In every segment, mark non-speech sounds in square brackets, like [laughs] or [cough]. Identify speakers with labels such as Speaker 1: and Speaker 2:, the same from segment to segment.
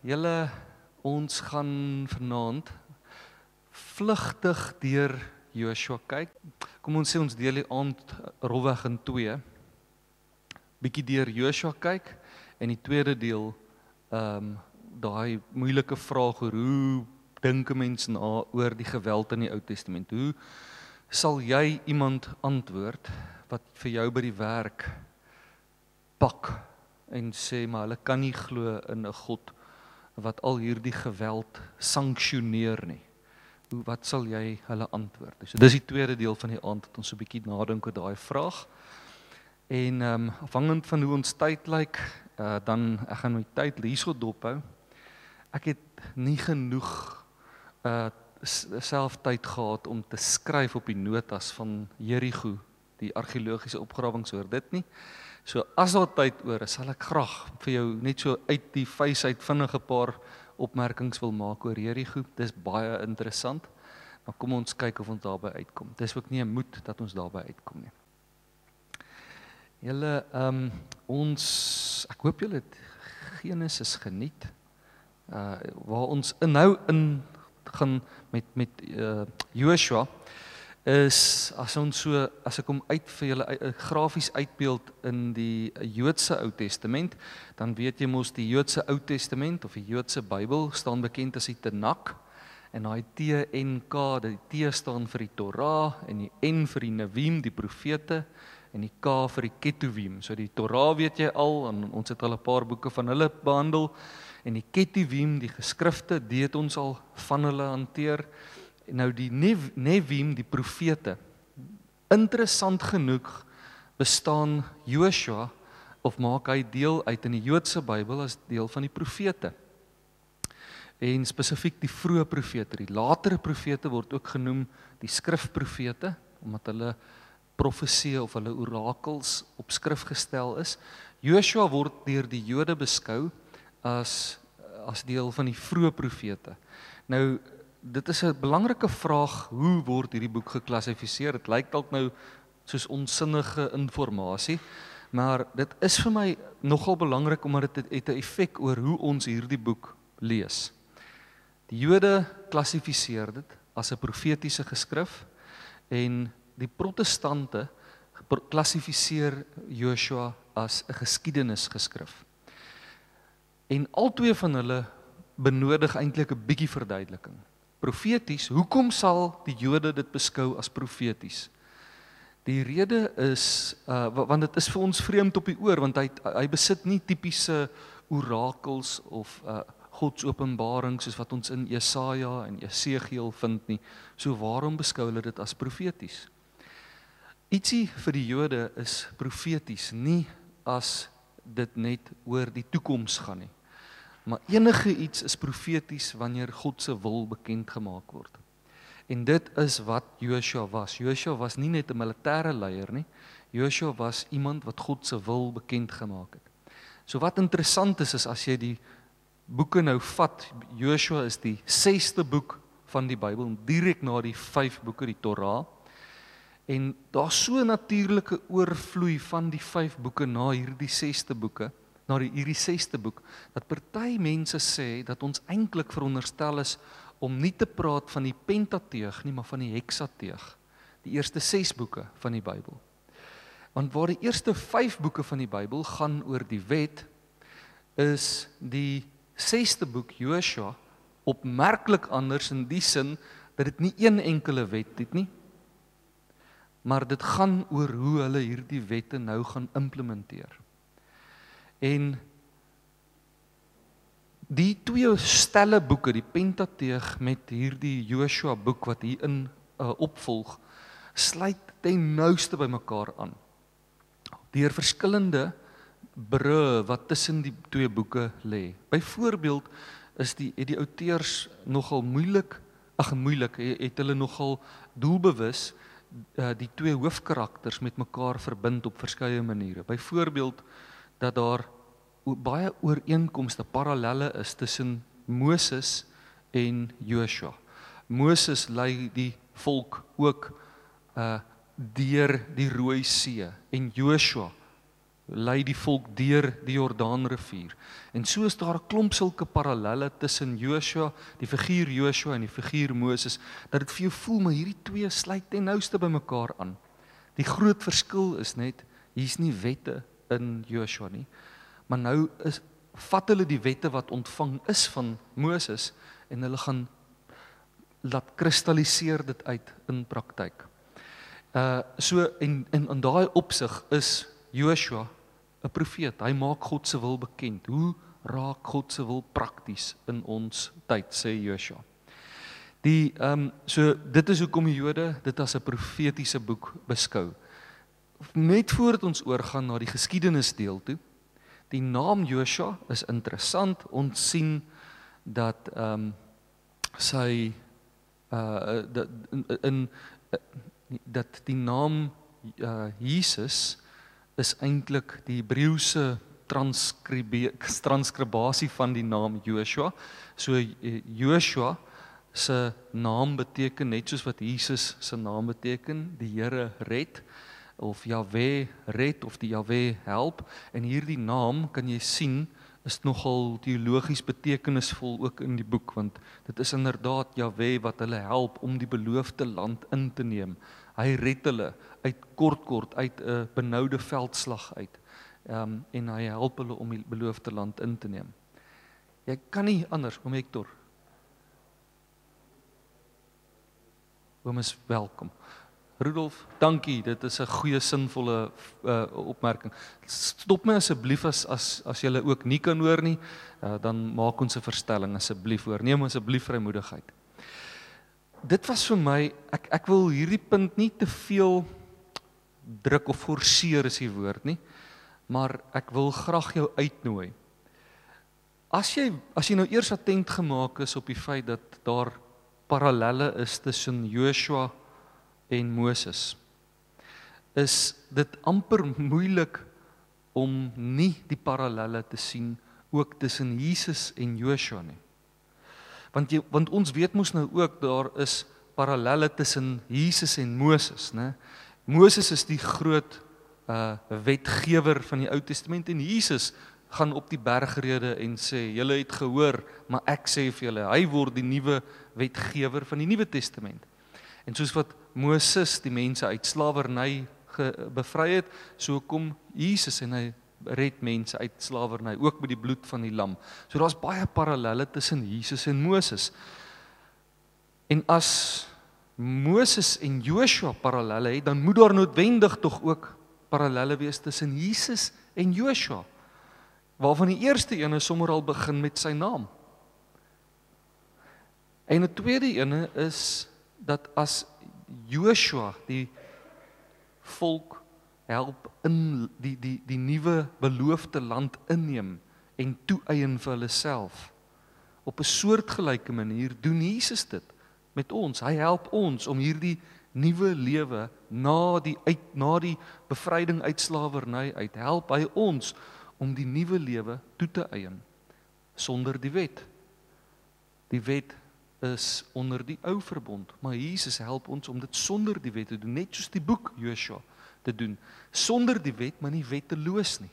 Speaker 1: julle ons gaan vanaand vlugtig deur Joshua kyk. Kom ons sê ons deel die aand rolweg in twee. Bietjie deur Joshua kyk en die tweede deel ehm um, daai moeilike vraag oor hoe dink 'n mens na oor die geweld in die Ou Testament? Hoe sal jy iemand antwoord wat vir jou by die werk pak en sê maar hulle kan nie glo in 'n God wat al hierdie geweld sanksioneer nie. Hoe wat sal jy hulle antwoord? So dis die tweede deel van die aand wat ons so 'n bietjie nadink oor daai vraag. En ehm um, afhangend van hoe ons tyd lyk, uh, dan ek gaan my tyd hierso dophou. Ek het nie genoeg uh self tyd gehad om te skryf op die notas van Jerigo, die argeologiese opgrawings oor dit nie. So as daar tyd oor is, sal ek graag vir jou net so uit die face uit vinnige paar opmerkings wil maak oor hierdie groep. Dis baie interessant. Maar kom ons kyk of ons daarby uitkom. Dis ook nie 'n moed dat ons daarby uitkom nie. Julle ehm um, ons ek hoop julle het Genesis geniet. Uh waar ons inhou in gaan met met uh Joshua is as ons so as ek hom uit vir julle uh, grafies uitbeeld in die Joodse Ou Testament, dan weet jy mos die Joodse Ou Testament of die Joodse Bybel staan bekend as die Tanakh. En daai T N K, die T staan vir die Torah en die N vir die Neviim, die profete en die K vir die Ketuvim. So die Torah weet jy al en ons het al 'n paar boeke van hulle behandel. En die Ketuvim, die geskrifte, dit ons al van hulle hanteer nou die Nevim die profete interessant genoeg bestaan Joshua of maak hy deel uit in die Joodse Bybel as deel van die profete. En spesifiek die vroeë profete die latere profete word ook genoem die skrifprofete omdat hulle profesie of hulle orakels op skrif gestel is. Joshua word deur die Jode beskou as as deel van die vroeë profete. Nou dit is 'n belangrike vraag hoe word hierdie boek geklassifiseer? Dit lyk dalk nou soos onsinnige inligting, maar dit is vir my nogal belangrik omdat dit het 'n effek oor hoe ons hierdie boek lees. Die Jode klassifiseer dit as 'n profetiese geskrif en die protestante klassifiseer Joshua as 'n geskiedenisgeskrif. En albei van hulle benodig eintlik 'n bietjie verduideliking profeties, hoekom sal die Jode dit beskou as profeties? Die rede is uh want dit is vir ons vreemd op die oor want hy hy besit nie tipiese orakels of uh Godsopenbaring soos wat ons in Jesaja en Jesegiel vind nie. So waarom beskou hulle dit as profeties? Ietsie vir die Jode is profeties, nie as dit net oor die toekoms gaan nie. Maar enige iets is profeties wanneer God se wil bekend gemaak word. En dit is wat Joshua was. Joshua was nie net 'n militêre leier nie. Joshua was iemand wat God se wil bekend gemaak het. So wat interessant is is as jy die boeke nou vat, Joshua is die 6ste boek van die Bybel, direk na die 5 boeke die Torah. En daar's so 'n natuurlike oorvloei van die 5 boeke na hierdie 6ste boeke na die hierdie 6ste boek dat party mense sê dat ons eintlik veronderstel is om nie te praat van die Pentateug nie, maar van die Heksateug, die eerste 6 boeke van die Bybel. Want waar die eerste 5 boeke van die Bybel gaan oor die wet, is die 6ste boek Joshua opmerklik anders in die sin dat dit nie een enkele wet het nie, maar dit gaan oor hoe hulle hierdie wette nou gaan implementeer. En die twee stelle boeke, die Pentateug met hierdie Joshua boek wat hier in uh, opvolg, sluit ten nouste by mekaar aan. Deur verskillende bru wat tussen die twee boeke lê. Byvoorbeeld is die het die outeurs nogal moeilik, ag moeilik, het hulle nogal doelbewus uh, die twee hoofkarakters met mekaar verbind op verskeie maniere. Byvoorbeeld dat daar baie ooreenkomste parallelle is tussen Moses en Joshua. Moses lei die volk ook uh deur die Rooi See en Joshua lei die volk deur die Jordaanrivier. En so is daar 'n klomp sulke parallelle tussen Joshua, die figuur Joshua en die figuur Moses, dat dit vir jou voel maar hierdie twee sluit ten nouste by mekaar aan. Die groot verskil is net hier's nie wette in Joshua nie. Maar nou is vat hulle die wette wat ontvang is van Moses en hulle gaan laat kristalliseer dit uit in praktyk. Uh so en en in daai opsig is Joshua 'n profeet. Hy maak God se wil bekend. Hoe raak God se wil prakties in ons tyd sê Joshua. Die ehm um, so dit is hoekom die Jode dit as 'n profetiese boek beskou. Net voordat ons oorgaan na die geskiedenisdeel toe. Die naam Joshua is interessant. Ons sien dat ehm um, sy uh dat in, in dat die naam uh Jesus is eintlik die Hebreëse transkribasie van die naam Joshua. So Joshua se naam beteken net soos wat Jesus se naam beteken, die Here red of Jahwe red of die Jahwe help en hierdie naam kan jy sien is nogal teologies betekenisvol ook in die boek want dit is inderdaad Jahwe wat hulle help om die beloofde land in te neem. Hy red hulle uit kort kort uit 'n benoude veldslag uit. Ehm um, en hy help hulle om die beloofde land in te neem. Jy kan nie anders om Hector. Oom is welkom. Rudolf, dankie. Dit is 'n goeie sinvolle uh, opmerking. Stop my asseblief as as as jy ook nie kan hoor nie, uh, dan maak ons 'n verstelling asseblief hoor. Neem asseblief vrymoedigheid dit was vir my ek ek wil hierdie punt nie te veel druk of forceer is die woord nie maar ek wil graag jou uitnooi as jy as jy nou eers attent gemaak is op die feit dat daar parallelle is tussen Joshua en Moses is dit amper moeilik om nie die parallelle te sien ook tussen Jesus en Joshua nie want jy want ons weet mos nou ook daar is parallelle tussen Jesus en Moses, né? Moses is die groot uh wetgewer van die Ou Testament en Jesus gaan op die bergrede en sê julle het gehoor, maar ek sê vir julle, hy word die nuwe wetgewer van die Nuwe Testament. En soos wat Moses die mense uit slawerny bevry het, so kom Jesus en hy red mense uit slawerny ook met die bloed van die lam. So daar's baie parallelle tussen Jesus en Moses. En as Moses en Joshua parallelle het, dan moet daar noodwendig tog ook parallelle wees tussen Jesus en Joshua. Waarvan die eerste een is sommer al begin met sy naam. En 'n tweede een is dat as Joshua die volk help in die die die nuwe beloofde land inneem en toeëien vir hulle self. Op 'n soortgelyke manier doen Jesus dit met ons. Hy help ons om hierdie nuwe lewe na die uit na die bevryding uit slawerny uit help hy ons om die nuwe lewe toe te eien sonder die wet. Die wet is onder die ou verbond, maar Jesus help ons om dit sonder die wet te doen, net soos die boek Joshua te doen sonder die wet maar nie wetteloos nie.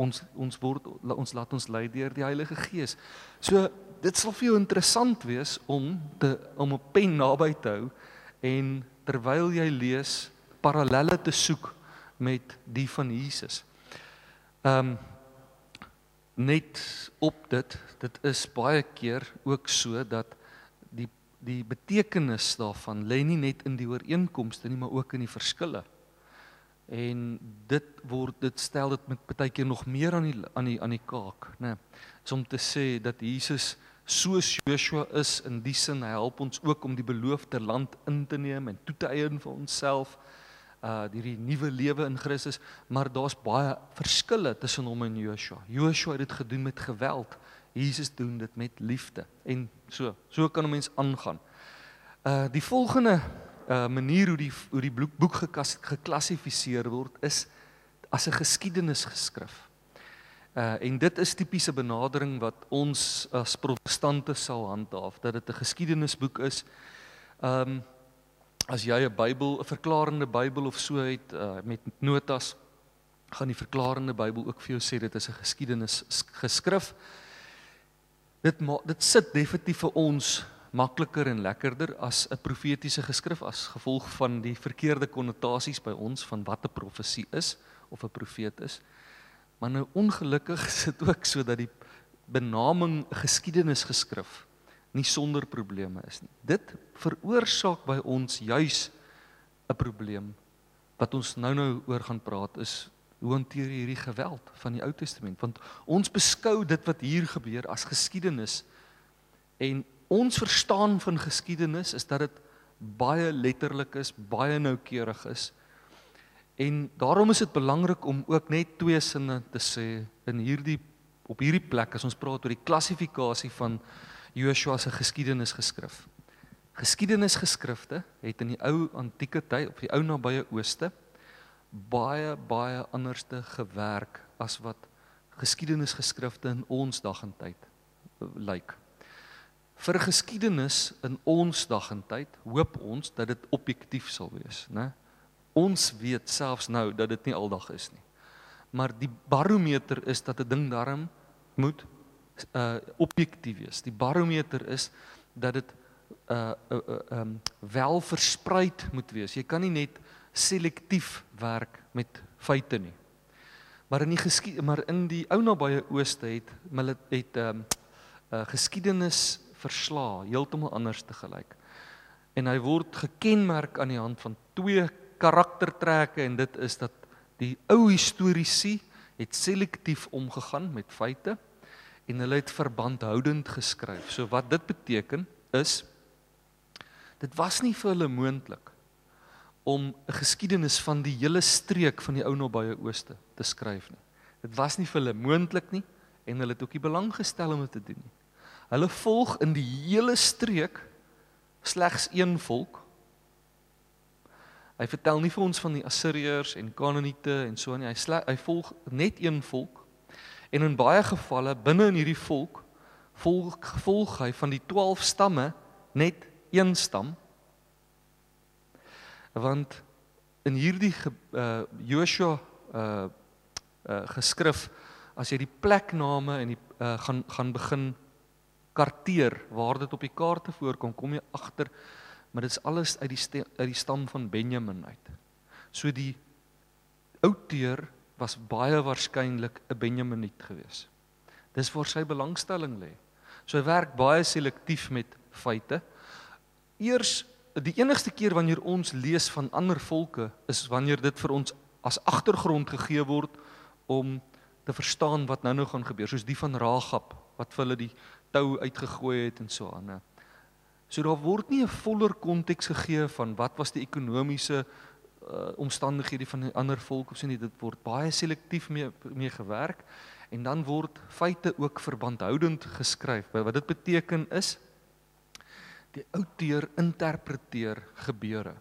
Speaker 1: Ons ons word ons laat ons lei deur die Heilige Gees. So dit sal vir jou interessant wees om te om 'n pen naby te hou en terwyl jy lees parallelle te soek met die van Jesus. Ehm um, net op dit. Dit is baie keer ook so dat die die betekenis daarvan lê nie net in die ooreenkomste nie maar ook in die verskille. En dit word dit stel dit met baie keer nog meer aan die aan die aan die kaak nê nee, is om te sê dat Jesus soos Joshua is in die sin help ons ook om die beloofde land in te neem en toe te eien vir onsself uh hierdie nuwe lewe in Christus maar daar's baie verskille tussen hom en Joshua Joshua het dit gedoen met geweld Jesus doen dit met liefde en so so kan 'n mens aangaan uh die volgende uh manier hoe die hoe die boek geklassifiseer word is as 'n geskiedenisgeskrif. Uh en dit is tipiese benadering wat ons as protestante sal handhaaf dat dit 'n geskiedenisboek is. Um as jy 'n Bybel, 'n verklarende Bybel of so het uh met notas gaan die verklarende Bybel ook vir jou sê dit is 'n geskiedenis geskrif. Dit maak dit sit definitief vir ons makliker en lekkerder as 'n profetiese geskrif as gevolg van die verkeerde konnotasies by ons van wat 'n profesie is of 'n profeet is. Maar nou ongelukkig [laughs] is dit ook so dat die benaming geskiedenisgeskrif nie sonder probleme is nie. Dit veroorsaak by ons juis 'n probleem wat ons nou-nou oor gaan praat is hoe hanteer jy hierdie geweld van die Ou Testament? Want ons beskou dit wat hier gebeur as geskiedenis en ons verstaan van geskiedenis is dat dit baie letterlik is, baie noukeurig is. En daarom is dit belangrik om ook net twee sinne te sê in hierdie op hierdie plek as ons praat oor die klassifikasie van Joshua se geskiedenis geskrif. Geskiedenisgeskrifte het in die ou antieke tyd op die ou nabye ooste baie baie anderste gewerk as wat geskiedenisgeskrifte in ons dag en tyd lyk. Like vir geskiedenis in ons dag en tyd hoop ons dat dit objektief sal wees, né? Ons weet selfs nou dat dit nie aldag is nie. Maar die barometer is dat 'n ding darm moet uh objektief wees. Die barometer is dat dit uh uh um wel versprei moet wees. Jy kan nie net selektief werk met feite nie. Maar in die geskied maar in die ou nabye ooste het hulle het um uh geskiedenis verslaa, heeltemal anders te gelyk. En hy word gekenmerk aan die hand van twee karaktertrekke en dit is dat die ou historiese het selektief omgegaan met feite en hulle het verbandhoudend geskryf. So wat dit beteken is dit was nie vir hulle moontlik om 'n geskiedenis van die hele streek van die ou nabye ooste te skryf nie. Dit was nie vir hulle moontlik nie en hulle het ook nie belang gestel om dit te doen nie. Hulle volg in die hele streek slegs een volk. Hy vertel nie vir ons van die Assiriërs en Kanaaniete en so nie. Hy hy volg net een volk. En in baie gevalle binne in hierdie volk volg volg hy van die 12 stamme net een stam. Want in hierdie uh Joshua uh uh geskrif as jy die plekname en die uh gaan gaan begin karteer waar dit op die kaarte voorkom, kom jy agter maar dit is alles uit die uit die stam van Benjamin uit. So die outeer was baie waarskynlik 'n Benjaminiet gewees. Dis waar sy belangstelling lê. So hy werk baie selektief met feite. Eers die enigste keer wanneer ons lees van ander volke is wanneer dit vir ons as agtergrond gegee word om te verstaan wat nou-nou gaan gebeur, soos die van Ragab wat vir hulle die tou uitgegooi het en so aan. So daar word nie 'n voller konteks gegee van wat was die ekonomiese uh, omstandighede van die ander volk of so nie. Dit word baie selektief mee mee gewerk en dan word feite ook verbandhoudend geskryf. Wat dit beteken is die outeer interpreteer gebeure.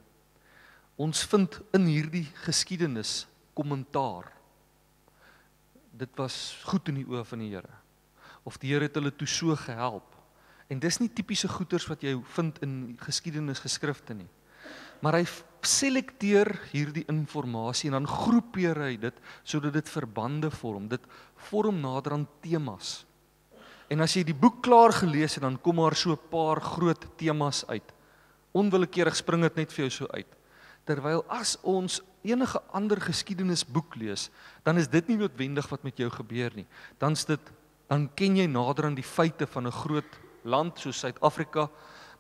Speaker 1: Ons vind in hierdie geskiedenis kommentaar. Dit was goed in die oë van die Here of die Here het hulle toe so gehelp. En dis nie tipiese goeters wat jy vind in geskiedenisgeskrifte nie. Maar hy selekteer hierdie inligting en dan groepeer hy dit sodat dit verbande vorm. Dit vorm nader aan temas. En as jy die boek klaar gelees het, dan kom daar so 'n paar groot temas uit. Onwillekeurig spring dit net vir jou so uit. Terwyl as ons enige ander geskiedenisboek lees, dan is dit nie noodwendig wat met jou gebeur nie. Dan's dit dan ken jy nader aan die feite van 'n groot land soos Suid-Afrika,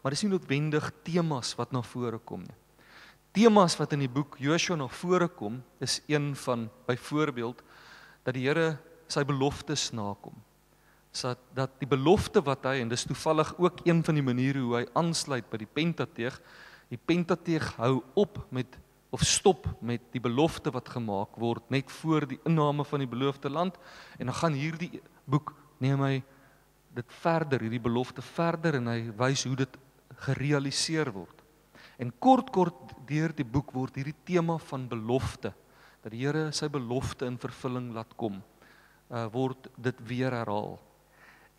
Speaker 1: maar dis nie noodwendig temas wat na vore kom nie. Temas wat in die boek Joshua na vore kom, is een van byvoorbeeld dat die Here sy beloftes nakom. Sat dat die belofte wat hy en dis toevallig ook een van die maniere hoe hy aansluit by die Pentateeg, die Pentateeg hou op met of stop met die belofte wat gemaak word net voor die inname van die beloofde land en dan gaan hierdie boek neem hy dit verder, hierdie belofte verder en hy wys hoe dit gerealiseer word. En kort kort deur die boek word hierdie tema van belofte dat die Here sy belofte in vervulling laat kom, uh word dit weer herhaal.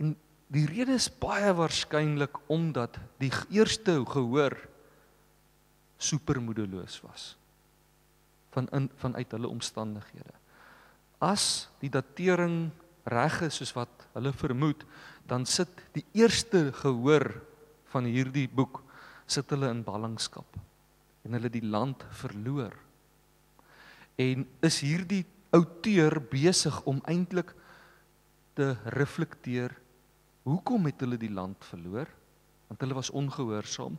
Speaker 1: En die rede is baie waarskynlik omdat die eerste gehoor supermoedeloos was van in vanuit hulle omstandighede. as die datering reg is soos wat hulle vermoed, dan sit die eerste gehoor van hierdie boek sit hulle in ballingskap en hulle die land verloor. En is hierdie outeur besig om eintlik te reflekteer hoekom het hulle die land verloor? Want hulle was ongehoorsaam.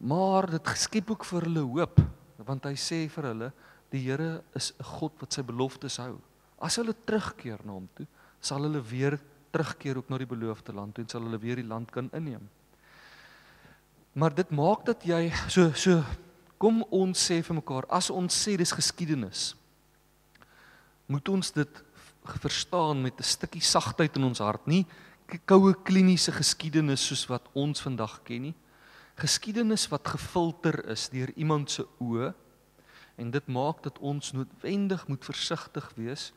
Speaker 1: Maar dit skep ook vir hulle hoop want hy sê vir hulle die Here is 'n God wat sy beloftes hou. As hulle terugkeer na hom toe, sal hulle weer terugkeer ook na die beloofde land en sal hulle weer die land kan inneem. Maar dit maak dat jy so so kom ons sê vir mekaar as ons sê dis geskiedenis moet ons dit verstaan met 'n stukkie sagtheid in ons hart nie koue kliniese geskiedenis soos wat ons vandag ken nie. Geskiedenis wat gefilter is deur iemand se oë en dit maak dat ons noodwendig moet versigtig wees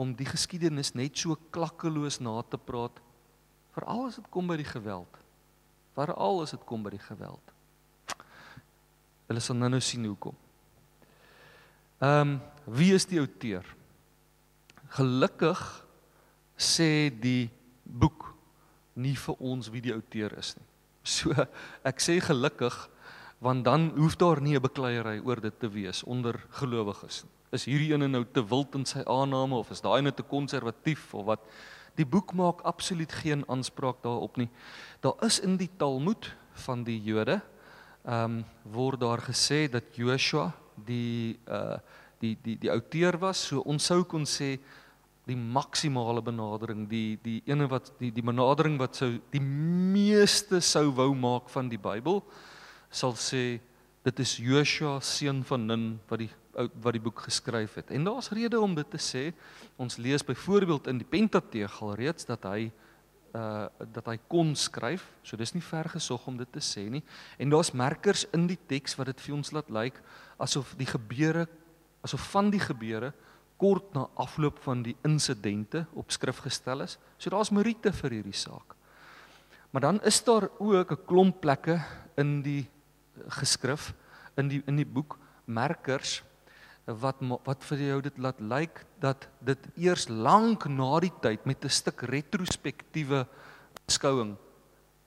Speaker 1: om die geskiedenis net so klakkeloos na te praat veral as dit kom by die geweld veral as dit kom by die geweld hulle sal nou nou sien hoekom ehm um, wie is die outeur gelukkig sê die boek nie vir ons wie die outeur is nie So ek sê gelukkig want dan hoef daar nie 'n bekleierery oor dit te wees onder gelowiges. Is hierdie ene nou te wild in sy aanname of is daai net te konservatief of wat? Die boek maak absoluut geen aanspraak daarop nie. Daar is in die Talmud van die Jode ehm um, word daar gesê dat Joshua die uh die die die outeur was. So ons sou kon sê die maksimale benadering, die die ene wat die die benadering wat sou die meeste sou wou maak van die Bybel sal sê dit is Joshua seun van Nun wat die wat die boek geskryf het. En daar's rede om dit te sê. Ons lees byvoorbeeld in die Pentateeg al reeds dat hy uh dat hy kon skryf. So dis nie ver gesog om dit te sê nie. En daar's merkers in die teks wat dit vir ons laat lyk asof die gebeure asof van die gebeure kort na afloop van die insidente op skrif gestel is. So daar's meriete vir hierdie saak. Maar dan is daar ook 'n klomp plekke in die geskrif in die in die boek merkers wat wat vir jou dit laat lyk dat dit eers lank na die tyd met 'n stuk retrospektiewe beskouing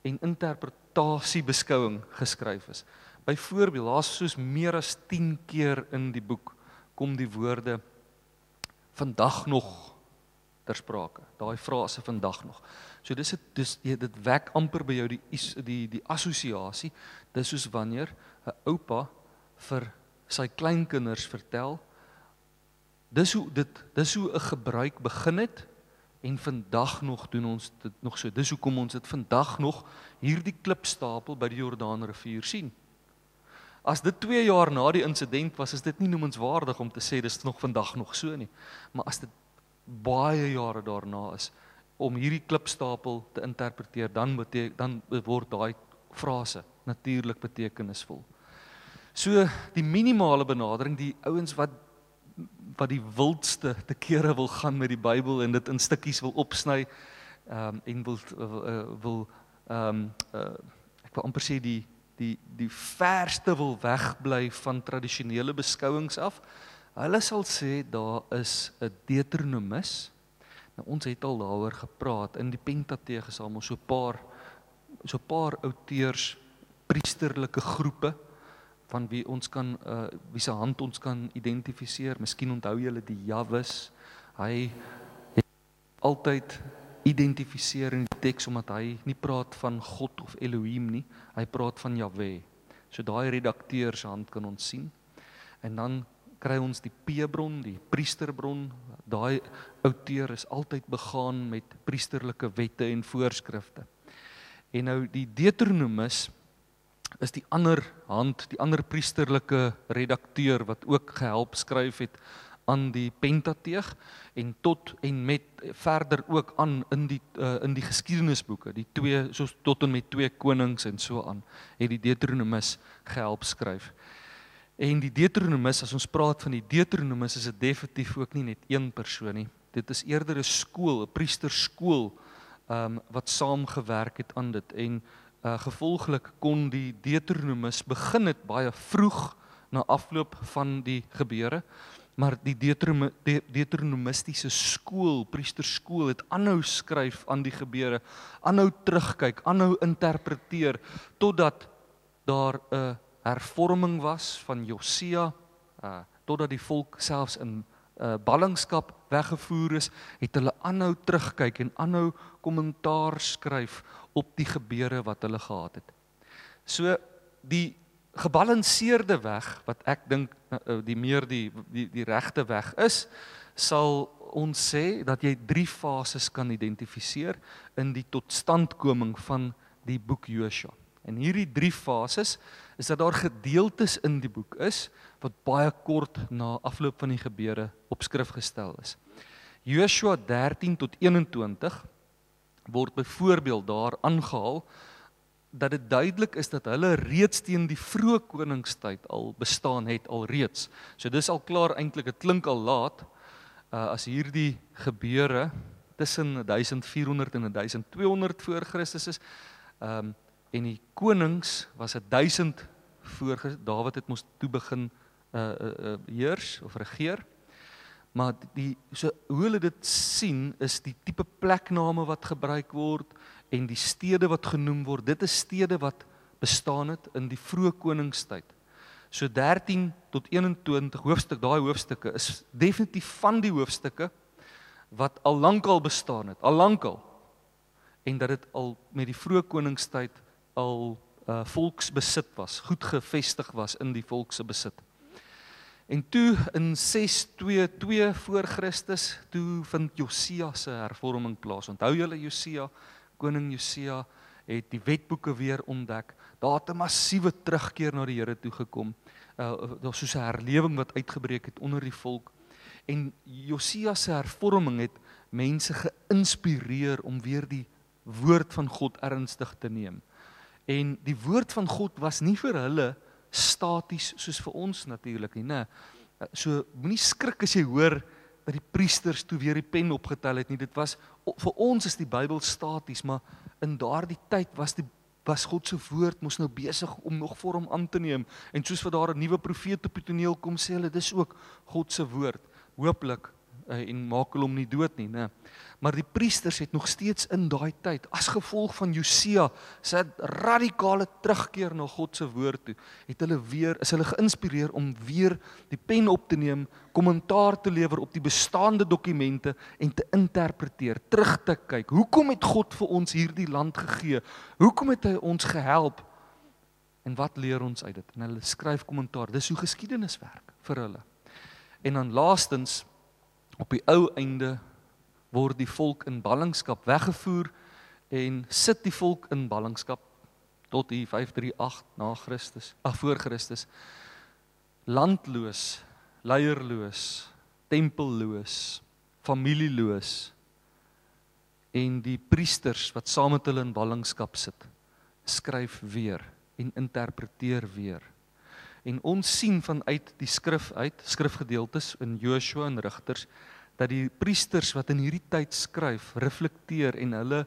Speaker 1: en interpretasie beskouing geskryf is. Byvoorbeeld, daar's soos meer as 10 keer in die boek kom die woorde vandag nog ter sprake. Daai frase vandag nog. So dis dit dis dit wek amper by jou die die die assosiasie. Dis soos wanneer 'n oupa vir sy kleinkinders vertel dis hoe dit dis hoe 'n gebruik begin het en vandag nog doen ons dit nog so. Dis hoekom ons dit vandag nog hierdie klipstapel by die Jordaanrivier sien. As dit 2 jaar na die insident was, is dit nie noemenswaardig om te sê dis nog vandag nog so nie. Maar as dit baie jare daarna is om hierdie klipstapel te interpreteer, dan beteken dan word daai frase natuurlik betekenisvol. So die minimale benadering, die ouens wat wat die wildste te kere wil gaan met die Bybel en dit in stukkies wil opsny, ehm um, en wil uh, wil ehm um, uh, ek wil amper sê die die die verste wil wegbly van tradisionele beskouings af. Hulle sal sê daar is 'n Deuteronomus. Nou ons het al daaroor gepraat in die Pentateeg is almal so 'n paar so 'n paar outeurs priesterlike groepe van wie ons kan uh wie se hand ons kan identifiseer. Miskien onthou julle die Jawes. Hy het altyd identifiseer in die teks omdat hy nie praat van God of Elohim nie, hy praat van Jahwe. So daai redakteur se hand kan ons sien. En dan kry ons die P-bron, die priesterbron. Daai outeur is altyd begaan met priesterlike wette en voorskrifte. En nou die Deuteronomus is die ander hand, die ander priesterlike redakteur wat ook gehelp skryf het aan die Pentateeg en tot en met verder ook aan in die uh, in die geskiedenisboeke die twee soos tot en met twee konings en so aan het die Deuteronomus gehelp skryf. En die Deuteronomus as ons praat van die Deuteronomus is dit definitief ook nie net een persoon nie. Dit is eerder 'n skool, 'n priesterskool um wat saamgewerk het aan dit en uh, gevolglik kon die Deuteronomus begin het baie vroeg na afloop van die gebeure Maar die Deuteronom de, Deuteronomistiese skool, priesterskool het aanhou skryf aan die gebeure, aanhou terugkyk, aanhou interpreteer totdat daar 'n hervorming was van Josia, uh totdat die volk selfs in uh ballingskap weggevoer is, het hulle aanhou terugkyk en aanhou kommentaar skryf op die gebeure wat hulle gehad het. So die gebalanseerde weg wat ek dink uh, die meer die die die regte weg is, sal ons sê dat jy drie fases kan identifiseer in die totstandkoming van die boek Josua. En hierdie drie fases is dat daar gedeeltes in die boek is wat baie kort na afloop van die gebeure op skrif gestel is. Joshua 13 tot 21 word byvoorbeeld daar aangehaal dat dit duidelik is dat hulle reeds teen die vroeë koningstyd al bestaan het alreeds. So dis al klaar eintlik, dit klink al laat uh, as hierdie gebeure tussen 1400 en 1200 voor Christus is. Ehm um, en die konings was 1000 voor Dawid het mos toe begin uh uh, uh heers of regeer. Maar die so hoe hulle dit sien is die tipe plekname wat gebruik word en die stede wat genoem word. Dit is stede wat bestaan het in die vroeë koningstyd. So 13 tot 21 hoofstuk, daai hoofstukke is definitief van die hoofstukke wat al lankal bestaan het, al lankal. En dat dit al met die vroeë koningstyd al uh, volksbesit was, goed gevestig was in die volks se besit. En toe in 622 voor Christus, toe vind Josia se hervorming plaas. Onthou julle Josia, koning Josia het die wetboeke weer ontdek. Daar het 'n massiewe terugkeer na die Here toe gekom. Uh daar's soos 'n herlewing wat uitgebreek het onder die volk. En Josia se hervorming het mense geïnspireer om weer die woord van God ernstig te neem. En die woord van God was nie vir hulle staties soos vir ons natuurlik nie, nê. So moenie skrik as jy hoor dat die priesters toe weer die pen opgetel het nie. Dit was vir ons is die Bybel staties, maar in daardie tyd was die was God se woord mos nou besig om nog vorm aan te neem. En soos vir daar 'n nuwe profeet op die toneel kom sê hulle dis ook God se woord. Hooplik en maak hulle hom nie dood nie, né? Maar die priesters het nog steeds in daai tyd as gevolg van Josia se radikale terugkeer na God se woord toe, het hulle weer is hulle geïnspireer om weer die pen op te neem, kommentaar te lewer op die bestaande dokumente en te interpreteer, terug te kyk. Hoekom het God vir ons hierdie land gegee? Hoekom het hy ons gehelp? En wat leer ons uit dit? En hulle skryf kommentaar. Dis hoe geskiedenis werk vir hulle. En dan laastens op die ou einde word die volk in ballingskap weggevoer en sit die volk in ballingskap tot hier 538 na Christus, ag voor Christus. Landloos, leierloos, tempelloos, familieloos en die priesters wat saam met hulle in ballingskap sit, skryf weer en interpreteer weer. En ons sien vanuit die skrif uit, skrifgedeeltes in Joshua en Rigters dat die priesters wat in hierdie tyd skryf, reflekteer en hulle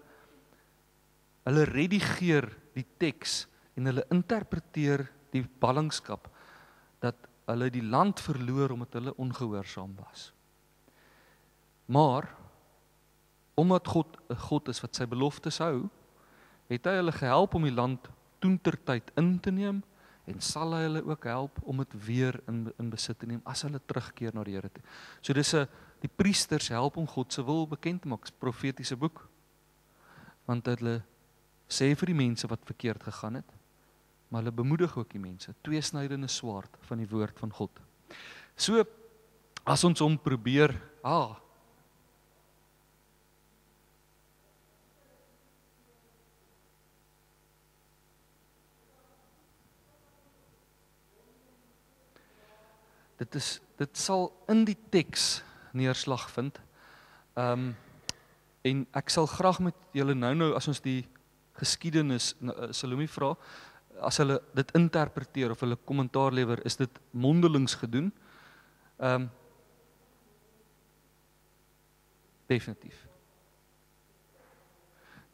Speaker 1: hulle redigeer die teks en hulle interpreteer die ballingskap dat hulle die land verloor omdat hulle ongehoorsaam was. Maar omdat God 'n God is wat sy beloftes hou, het hy hulle gehelp om die land toentertyd in te neem en sal hy hulle ook help om dit weer in in besit te neem as hulle terugkeer na die Here toe. So dis 'n die priesters help om God se wil bekend te maak, profetiese boek. Want hulle sê vir die mense wat verkeerd gegaan het, maar hulle bemoedig ook die mense, tweesnydende swaard van die woord van God. So as ons hom probeer, ah, dit is dit sal in die teks neerslag vind. Ehm um, en ek sal graag met julle nou-nou as ons die geskiedenis uh, Salome vra as hulle dit interpreteer of hulle kommentaar lewer, is dit mondelings gedoen. Ehm um, definitief.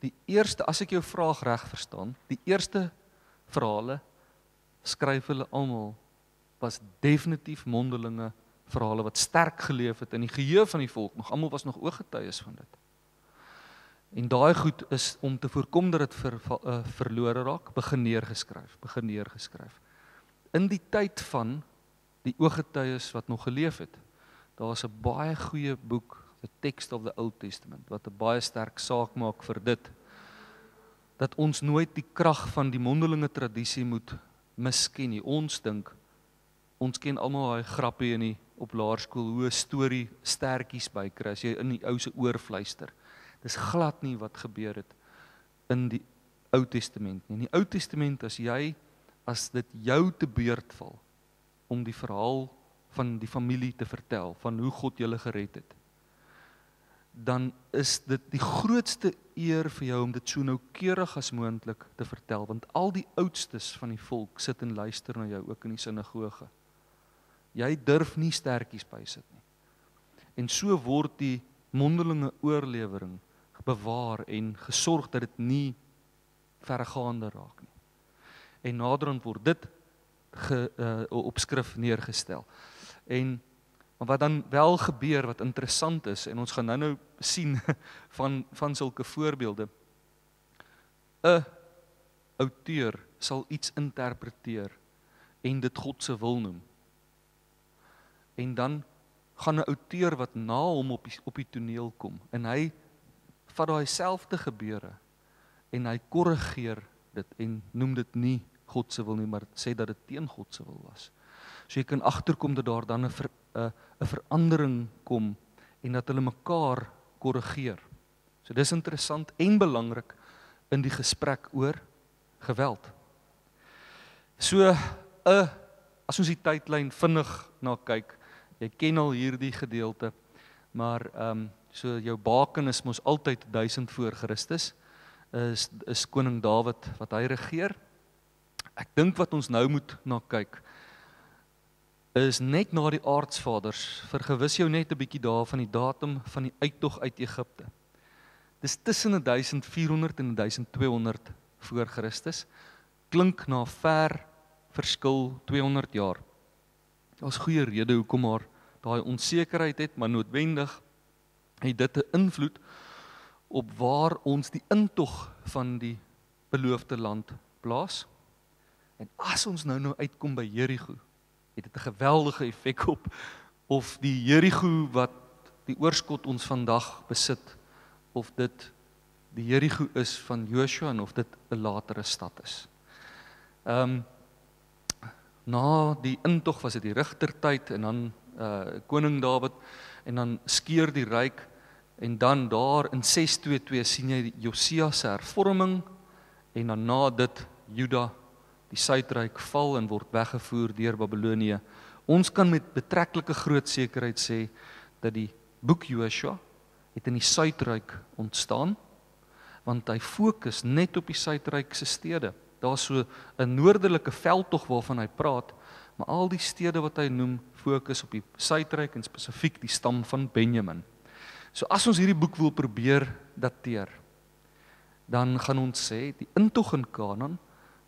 Speaker 1: Die eerste as ek jou vraag reg verstaan, die eerste verhale skryf hulle almal was definitief mondelinge verhale wat sterk geleef het in die geheue van die volk, nog almal was nog ooggetuies van dit. En daai goed is om te voorkom dat dit ver, uh, verlore raak, begin neergeskryf, begin neergeskryf. In die tyd van die ooggetuies wat nog geleef het, daar's 'n baie goeie boek, The Text of the Old Testament, wat 'n baie sterk saak maak vir dit dat ons nooit die krag van die mondelinge tradisie moet misken nie. Ons dink ons ken almal daai grappie in die op laerskool hoe 'n storie stertjies bykry as jy in die ou se oor fluister. Dis glad nie wat gebeur het in die Ou Testament nie. In die Ou Testament as jy as dit jou te beurt val om die verhaal van die familie te vertel van hoe God julle gered het dan is dit die grootste eer vir jou om dit so noukeurig as moontlik te vertel want al die oudstes van die volk sit en luister na jou ook in die sinagoge. Jy durf nie stertjies bysit nie. En so word die mondelinge oorlewering bewaar en gesorg dat dit nie verregaande raak nie. En naderhand word dit ge, uh, op skrif neergestel. En maar wat dan wel gebeur wat interessant is en ons gaan nou-nou sien [laughs] van van sulke voorbeelde. 'n outeur sal iets interpreteer en dit God se wil noem. En dan gaan 'n outeur wat na hom op die, op die toneel kom en hy vat daai selfde gebeure en hy korrigeer dit en noem dit nie God se wil nie, maar sê dat dit teen God se wil was. So jy kan agterkom dat daar dan 'n 'n 'n verandering kom en dat hulle mekaar korrigeer. So dis interessant en belangrik in die gesprek oor geweld. So 'n as ons die tydlyn vinnig na kyk, jy ken al hierdie gedeelte, maar ehm um, So jou baken is mos altyd 1000 voor Christus. Is is koning Dawid wat hy regeer. Ek dink wat ons nou moet na kyk is net na die aardsvaders. Vergewis jou net 'n bietjie daar van die datum van die uittog uit Egipte. Dis tussen 1400 en 1200 voor Christus. Klink na ver verskil 200 jaar. Daar's goeie rede hoekom maar daai onsekerheid het, maar noodwendig het dit 'n invloed op waar ons die intog van die beloofde land plaas. En as ons nou nou uitkom by Jerigo, het dit 'n geweldige effek op of die Jerigo wat die oorskot ons vandag besit of dit die Jerigo is van Joshua en of dit 'n latere stad is. Ehm um, na die intog was dit die rigtertyd en dan uh koning Dawid en dan skeer die ryk En dan daar in 622 sien jy Josia se hervorming en dan na dit Juda die suidryk val en word weggevoer deur Babelonie. Ons kan met betrekkelike groot sekerheid sê dat die boek Joshua het in die suidryk ontstaan want hy fokus net op die suidryk se stede. Daar's so 'n noordelike veldtog waarvan hy praat, maar al die stede wat hy noem fokus op die suidryk en spesifiek die stam van Benjamin. So as ons hierdie boek wil probeer dateer, dan gaan ons sê die intog in Kanaan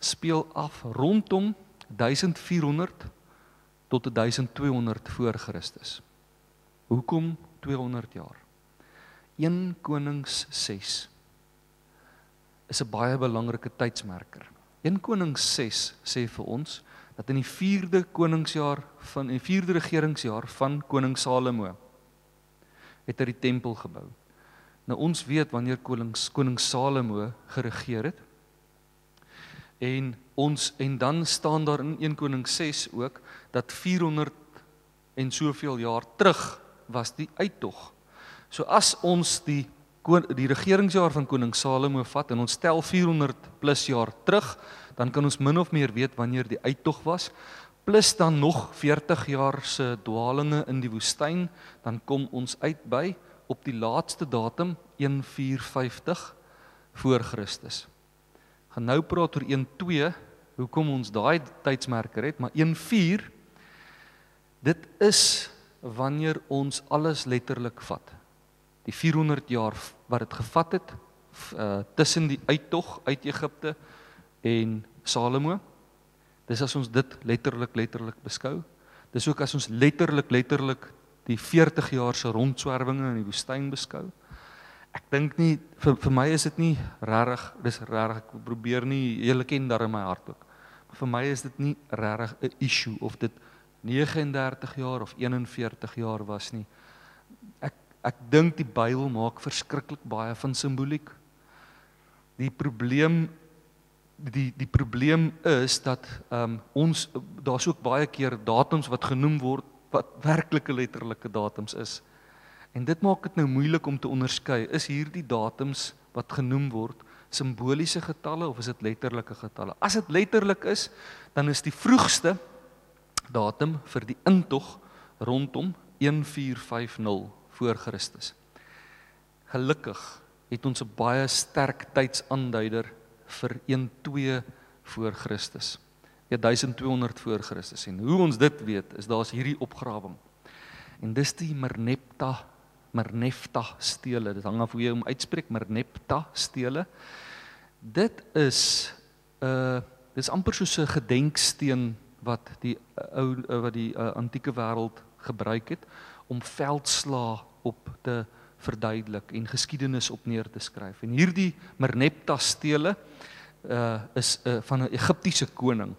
Speaker 1: speel af rondom 1400 tot 1200 voor Christus. Hoekom 200 jaar? 1 Konings 6 is 'n baie belangrike tydsmerker. 1 Konings 6 sê vir ons dat in die 4de koningsjaar van die 4de regeringsjaar van koning Salomo het hy die tempel gebou. Nou ons weet wanneer koning koning Salomo geregeer het. En ons en dan staan daar in 1 Koning 6 ook dat 400 en soveel jaar terug was die uittog. So as ons die die regeringsjaar van koning Salomo vat en ons tel 400 plus jaar terug, dan kan ons min of meer weet wanneer die uittog was plus dan nog 40 jaar se dwaalinge in die woestyn, dan kom ons uit by op die laaste datum 1450 voor Christus. Gaan nou praat oor 12 hoekom ons daai tydsmerker het, maar 14 dit is wanneer ons alles letterlik vat. Die 400 jaar wat dit gevat het uh, tussen die uittog uit Egipte en Salomo Dis as ons dit letterlik letterlik beskou. Dis ook as ons letterlik letterlik die 40 jaar se rondswerwinge in die woestyn beskou. Ek dink nie vir vir my is dit nie regtig, dis regtig ek probeer nie hele ken daar in my hart ook. Maar vir my is dit nie regtig 'n issue of dit 39 jaar of 41 jaar was nie. Ek ek dink die Bybel maak verskriklik baie van simboliek. Die probleem die die probleem is dat ehm um, ons daar's ook baie keer datums wat genoem word wat werklike letterlike datums is. En dit maak dit nou moeilik om te onderskei. Is hierdie datums wat genoem word simboliese getalle of is dit letterlike getalle? As dit letterlik is, dan is die vroegste datum vir die intog rondom 1450 voor Christus. Gelukkig het ons 'n baie sterk tydsaanduider vir 12 voor Christus. 1200 voor Christus. En hoe ons dit weet, is daar's hierdie opgrawing. En dis die Merneptah Merneptah stele. Dit hang af hoe jy hom uitspreek, Merneptah stele. Dit is 'n uh, dis amper soos 'n gedenksteen wat die uh, ou uh, wat die uh, antieke wêreld gebruik het om veldslae op te verduidelik en geskiedenis op neer te skryf. En hierdie Merneptah stele uh is uh, van 'n Egiptiese koning.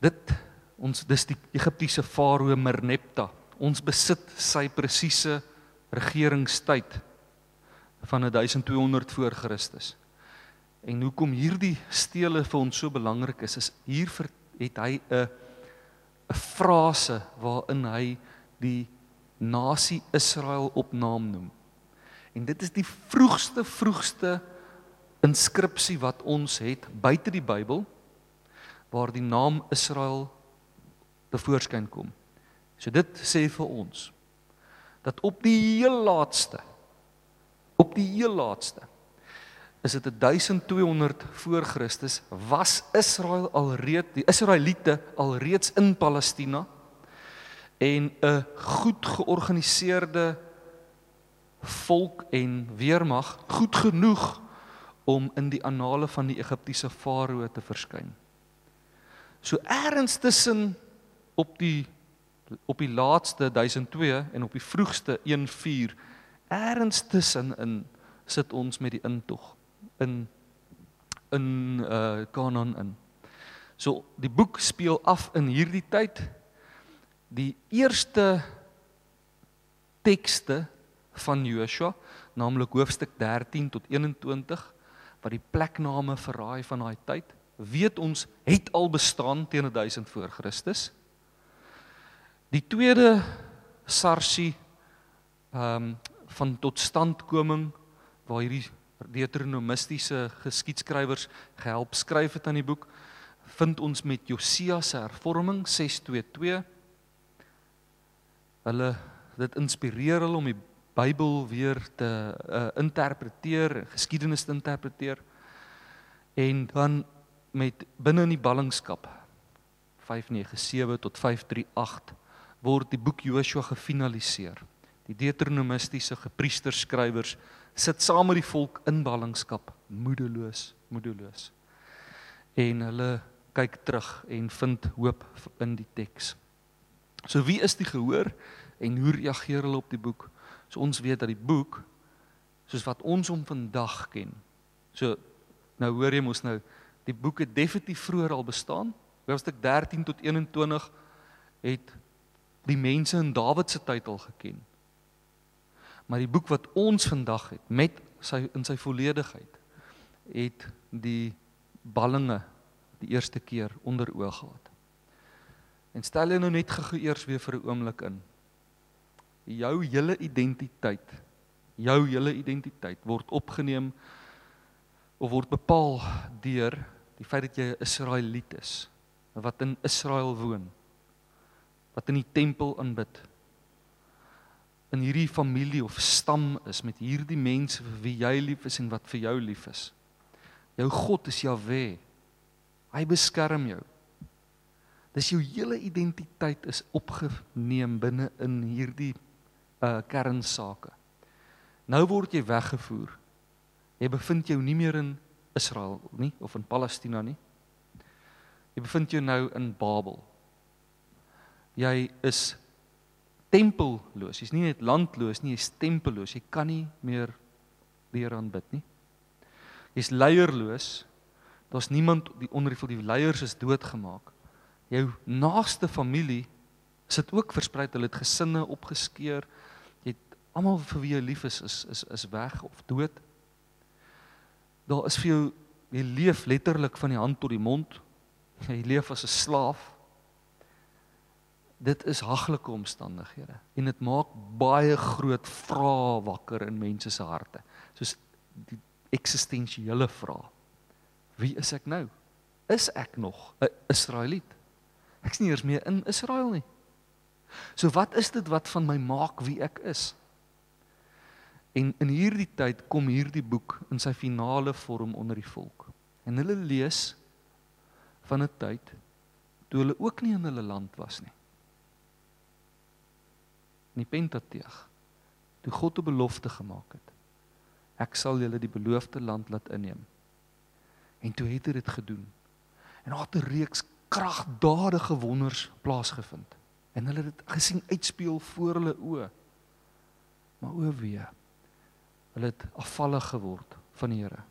Speaker 1: Dit ons dis die Egiptiese farao Merneptah. Ons besit sy presiese regeringstyd van 1200 voor Christus. En hoekom hierdie stele vir ons so belangrik is, is hier het hy 'n 'n frase waarin hy die nasie Israel op naam noem. En dit is die vroegste vroegste inskripsie wat ons het buite die Bybel waar die naam Israel tevoorskyn kom. So dit sê vir ons dat op die heel laaste op die heel laaste is dit 1200 voor Christus was Israel alreeds die Israeliete alreeds in Palestina en 'n goed georganiseerde volk en weermag goed genoeg om in die annale van die Egiptiese farao te verskyn. So eers tussen op die op die laaste 1002 en op die vroegste 14 eers tussen in sit ons met die intog in in uh Kanaan in. So die boek speel af in hierdie tyd die eerste tekste van Joshua, naamlik hoofstuk 13 tot 21 wat die plekname verraai van daai tyd, weet ons het al bestaan teen 1000 voor Christus. Die tweede sarsie ehm um, van totstandkoming waar hierdie deuteronomistiese geskiedskrywers gehelp skryf het aan die boek vind ons met Josia se hervorming 622 hulle dit inspireer hulle om die Bybel weer te uh, interpreteer, geskiedenis te interpreteer. En dan met binne in die ballingskap 597 tot 538 word die boek Joshua gefinaliseer. Die deuteronomistiese gepriesterskrywers sit saam met die volk in ballingskap, moedeloos, moedeloos. En hulle kyk terug en vind hoop in die teks. So wie is die gehoor en hoe reageer hulle op die boek? So ons weet dat die boek soos wat ons hom vandag ken. So nou hoor jy mos nou die boek het definitief vroeër al bestaan. Hoofstuk 13 tot 21 het die mense in Dawid se tyd al geken. Maar die boek wat ons vandag het met sy in sy volledigheid het die ballinge die eerste keer onder oog gehad. En stel jy nou net gou eers weer vir 'n oomblik in. Jou hele identiteit, jou hele identiteit word opgeneem of word bepaal deur die feit dat jy 'n Israeliet is wat in Israel woon. Wat in die tempel aanbid. In hierdie familie of stam is met hierdie mense vir wie jy lief is en wat vir jou lief is. Jou God is Jahwe. Hy beskerm jou. Dis jou hele identiteit is opgeneem binne in hierdie uh kernsake. Nou word jy weggevoer. Jy bevind jou nie meer in Israel nie of in Palestina nie. Jy bevind jou nou in Babel. jy is tempelloos. Jy's nie net landloos nie, jy's tempelloos. Jy kan nie meer die Here aanbid nie. Jy's leierloos. Daar's niemand die onder die, leiers is doodgemaak. Jou naaste familie sit ook versprei. Hulle het gesinne opgeskeur. Jy het almal vir wie jy lief is is is is weg of dood. Daar is vir jou jy leef letterlik van die hand tot die mond. Jy leef as 'n slaaf. Dit is haglike omstandighede en dit maak baie groot vrae wakker in mense se harte. Soos die eksistensiële vrae. Wie is ek nou? Is ek nog 'n Israeliet? Ek's nie eers meer in Israel nie. So wat is dit wat van my maak wie ek is? En in hierdie tyd kom hierdie boek in sy finale vorm onder die volk. En hulle lees van 'n tyd toe hulle ook nie in hulle land was nie. In die Pentateeg toe God 'n belofte gemaak het. Ek sal julle die beloofde land laat inneem. En toe het hy dit gedoen. En daar het 'n reeks kragdadige wonders plaasgevind en hulle het dit gesien uitspeel voor hulle oë. Maar o wee. Hulle het afvallig geword van die Here.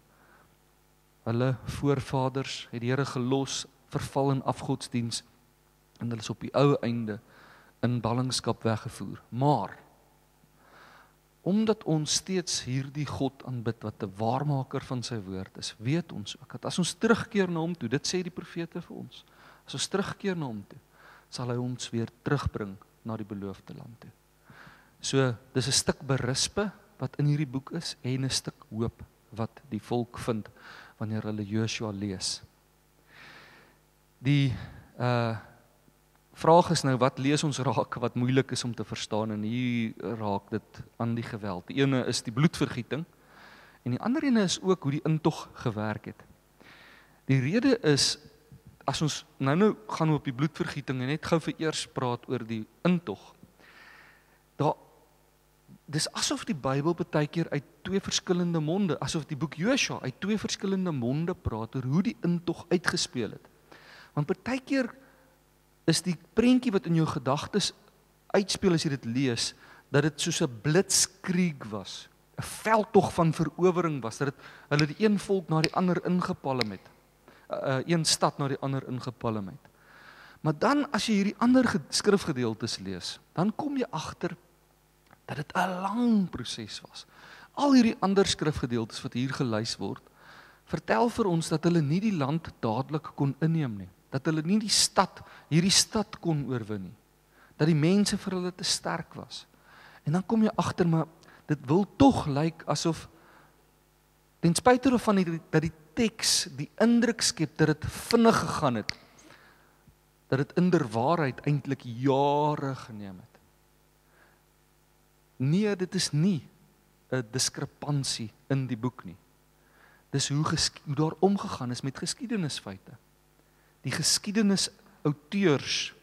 Speaker 1: Hulle voorvaders het die Here gelos, verval in afgodsdiens en hulle is op die ou einde in ballingskap weggevoer. Maar omdat ons steeds hierdie God aanbid wat 'n waarmaker van sy woord is, weet ons ook dat as ons terugkeer na hom toe, dit sê die profete vir ons, as ons terugkeer na hom toe, sal hy ons weer terugbring na die beloofde land toe. So, dis 'n stuk berispe wat in hierdie boek is en 'n stuk hoop wat die volk vind wanneer hulle Joshua lees. Die uh vraag is nou wat lees ons raak wat moeilik is om te verstaan en hier raak dit aan die geweld. Die ene is die bloedvergieting en die ander ene is ook hoe die intog gewerk het. Die rede is as ons nou nou gaan op die bloedvergieting en net gou vir eers praat oor die intog. Daar dis asof die Bybel baie keer uit twee verskillende monde, asof die boek Josua uit twee verskillende monde praat oor hoe die intog uitgespeel het. Want baie keer is die prentjie wat in jou gedagtes uitspeel as jy dit lees, dat dit soos 'n blitzkrieg was, 'n veldtog van verowering was, dat dit hulle die een volk na die ander ingepalm het uh, een stad na die ander ingepalm het. Maar dan as jy hierdie ander skrifgedeeltes lees, dan kom jy agter dat dit 'n lang proses was. Al hierdie ander skrifgedeeltes wat hier gelys word, vertel vir ons dat hulle nie die land dadelik kon inneem nie, dat hulle nie die stad, hierdie stad kon oorwin nie. Dat die mense vir hulle te sterk was. En dan kom jy agter maar dit wil tog lyk asof ten spyte daarvan dat die teks die indruk skep dat dit vinnig gegaan het dat dit inderwaarheid eintlik jare geneem het. Nee, dit is nie 'n diskrepansie in die boek nie. Dis hoe hoe daar omgegaan is met geskiedenisfeite. Die geskiedenis-auteurs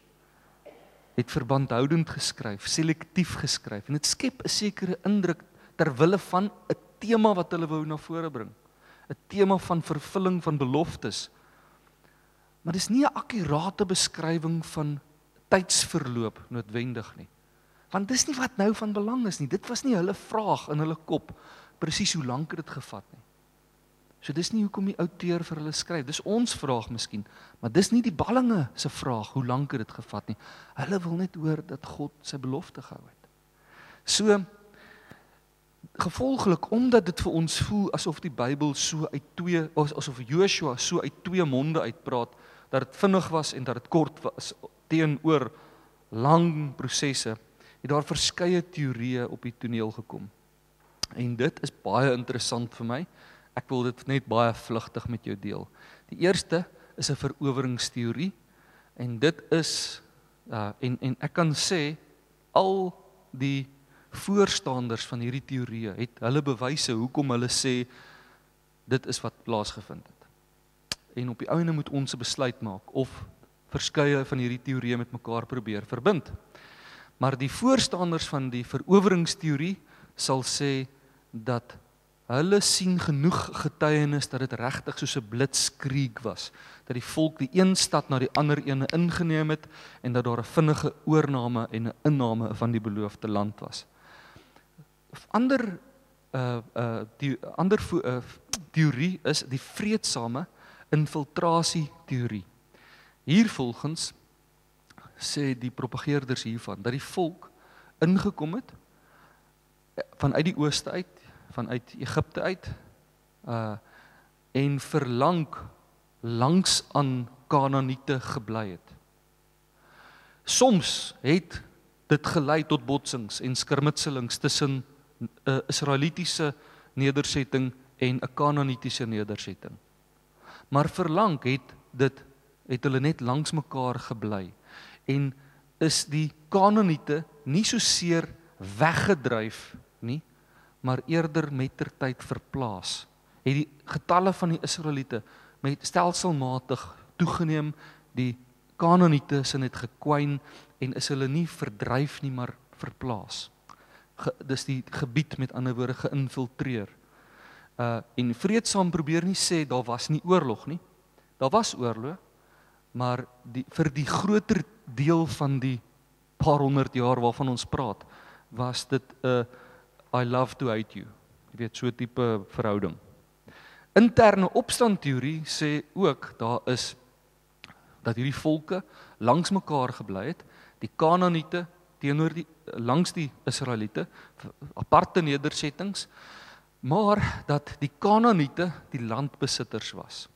Speaker 1: het verbandhoudend geskryf, selektief geskryf en dit skep 'n sekere indruk ter wille van 'n tema wat hulle wou na vore bring. 'n tema van vervulling van beloftes. Maar dis nie 'n akkurate beskrywing van tydsverloop noodwendig nie. Want dis nie wat nou van belang is nie. Dit was nie hulle vraag in hulle kop presies hoe lank dit gevat nie. So dis nie hoekom die outeur vir hulle skryf. Dis ons vraag miskien, maar dis nie die ballinge se vraag hoe lank het dit gevat nie. Hulle wil net hoor dat God sy belofte gehou het. So gevolglik omdat dit vir ons voel asof die Bybel so uit twee asof Joshua so uit twee monde uitpraat dat dit vinnig was en dat dit kort was teenoor lang prosesse het daar verskeie teorieë op die toneel gekom. En dit is baie interessant vir my. Ek wil dit net baie vlugtig met jou deel. Die eerste is 'n veroweringsteorie en dit is uh en en ek kan sê al die voorstanders van hierdie teorieë het hulle bewyse hoekom hulle sê dit is wat plaasgevind het. En op die ouene moet ons 'n besluit maak of verskeie van hierdie teorieë met mekaar probeer verbind. Maar die voorstanders van die veroweringsteorie sal sê dat Hulle sien genoeg getuienis dat dit regtig soos 'n blitskrieg was, dat die volk die een stad na die ander ene ingeneem het en dat daar 'n vinnige oorneem en 'n inname van die beloofde land was. Ander uh uh die ander uh, teorie is die vreedsame infiltrasie teorie. Hier volgens sê die propageerders hiervan dat die volk ingekom het eh, vanuit die ooste uit, vanuit Egipte uit uh en verlang langs aan Kanaaniete gebly het. Soms het dit gelei tot botsings en skermutselings tussen 'n Israelitiese nedersetting en 'n Kanaanitiese nedersetting. Maar verlang het dit het hulle net langs mekaar gebly en is die Kanaaniete nie so seer weggedryf nie, maar eerder mettertyd verplaas. Het die getalle van die Israeliete met stelselmatig toegeneem, die Kanaaniete is net gekwyn en is hulle nie verdryf nie, maar verplaas. Ge, dis die gebied met ander woorde geïnfiltreer. Uh en vreedsaam probeer nie sê daar was nie oorlog nie. Daar was oorlog, maar die vir die groter deel van die paar honderd jaar waarvan ons praat, was dit 'n uh, I love to hate you. Jy weet so tipe verhouding. Interne opstandteorie sê ook daar is dat hierdie volke langs mekaar gebly het, die Kanaaniete teenoor die langs die Israeliete, aparte nedersettings, maar dat die Kanaaniete die landbesitters was.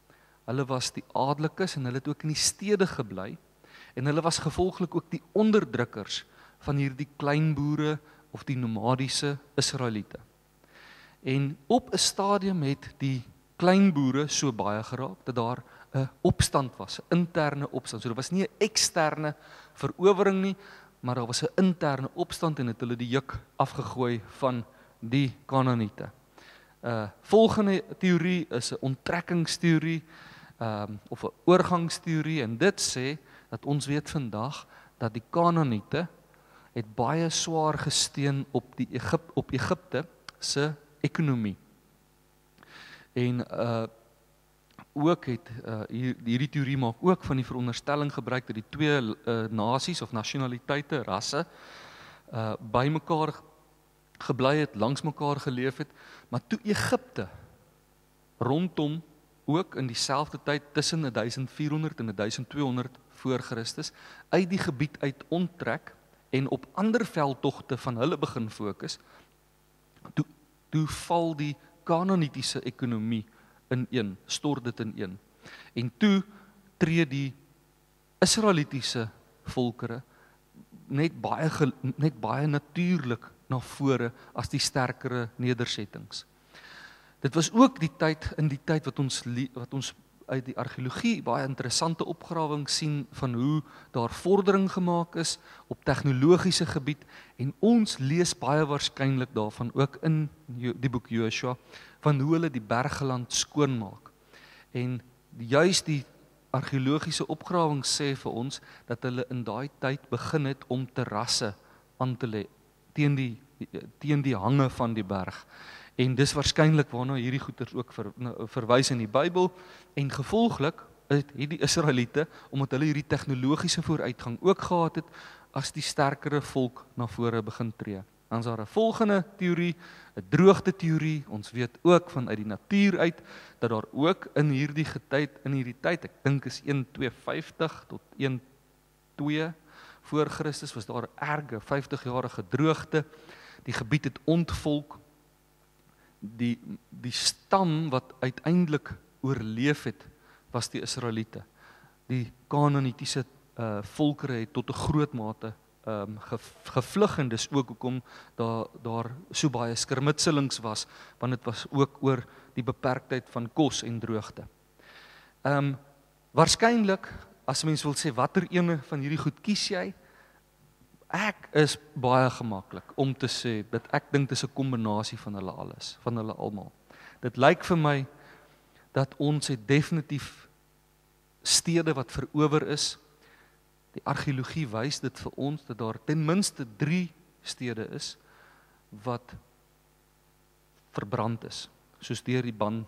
Speaker 1: Hulle was die adellikes en hulle het ook in die stede gebly en hulle was gevolglik ook die onderdrukkers van hierdie klein boere of die nomadiese Israeliete. En op 'n stadium het die klein boere so baie geraak dat daar 'n opstand was, 'n interne opstand. So dit was nie 'n eksterne verowering nie, maar daar was 'n interne opstand en het hulle die juk afgegooi van die Kanaaniete. Uh volgende teorie is 'n onttrekkingsteorie ehm um, of 'n oorgangsteorie en dit sê dat ons weet vandag dat die Kanaaniete het baie swaar gesteen op die Egip op Egipte se ekonomie. En uh ook het uh hier hierdie teorie maak ook van die veronderstelling gebruik dat die twee uh nasies of nasionaliteite, rasse uh bymekaar gebly het, langs mekaar geleef het, maar toe Egipte rondom ook in dieselfde tyd tussen 1400 en 1200 voor Christus uit die gebied uit onttrek en op ander veldtogte van hulle begin fokus toe toe val die Kanaanitiese ekonomie ineen stort dit ineen en toe tree die Israelitiese volkere net baie net baie natuurlik na vore as die sterkere nedersettings. Dit was ook die tyd in die tyd wat ons wat ons uit die argeologie baie interessante opgrawings sien van hoe daar vordering gemaak is op tegnologiese gebied en ons lees baie waarskynlik daarvan ook in die boek Joshua van hoe hulle die bergland skoonmaak. En juis die argeologiese opgrawings sê vir ons dat hulle in daai tyd begin het om terrasse aan te lê teen die teen die hange van die berg. En dis waarskynlik waarna hierdie goeters ook ver, nou, verwys in die Bybel en gevolglik het hierdie Israeliete omdat hulle hierdie tegnologiese vooruitgang ook gehad het as die sterkere volk na vore begin tree. Dan is daar 'n volgende teorie, 'n droogte teorie. Ons weet ook van uit die natuur uit dat daar ook in hierdie getyd in hierdie tyd, ek dink is 1250 tot 12 voor Christus was daar 'n erge 50 jarige droogte. Die gebied het ontvolk die die stam wat uiteindelik oorleef het was die Israeliete. Die Kanaanitiese uh volkere het tot 'n groot mate ehm um, ge, gevlug en dis ook hoekom daar daar so baie skermutselings was want dit was ook oor die beperktheid van kos en droogte. Ehm um, waarskynlik as mens wil sê watter ene van hierdie goed kies jy? Ek is baie gemaklik om te sê dat ek dink dit is 'n kombinasie van hulle alles, van hulle almal. Dit lyk vir my dat ons het definitief stede wat verower is. Die argeologie wys dit vir ons dat daar ten minste 3 stede is wat verbrand is, soos deur die ban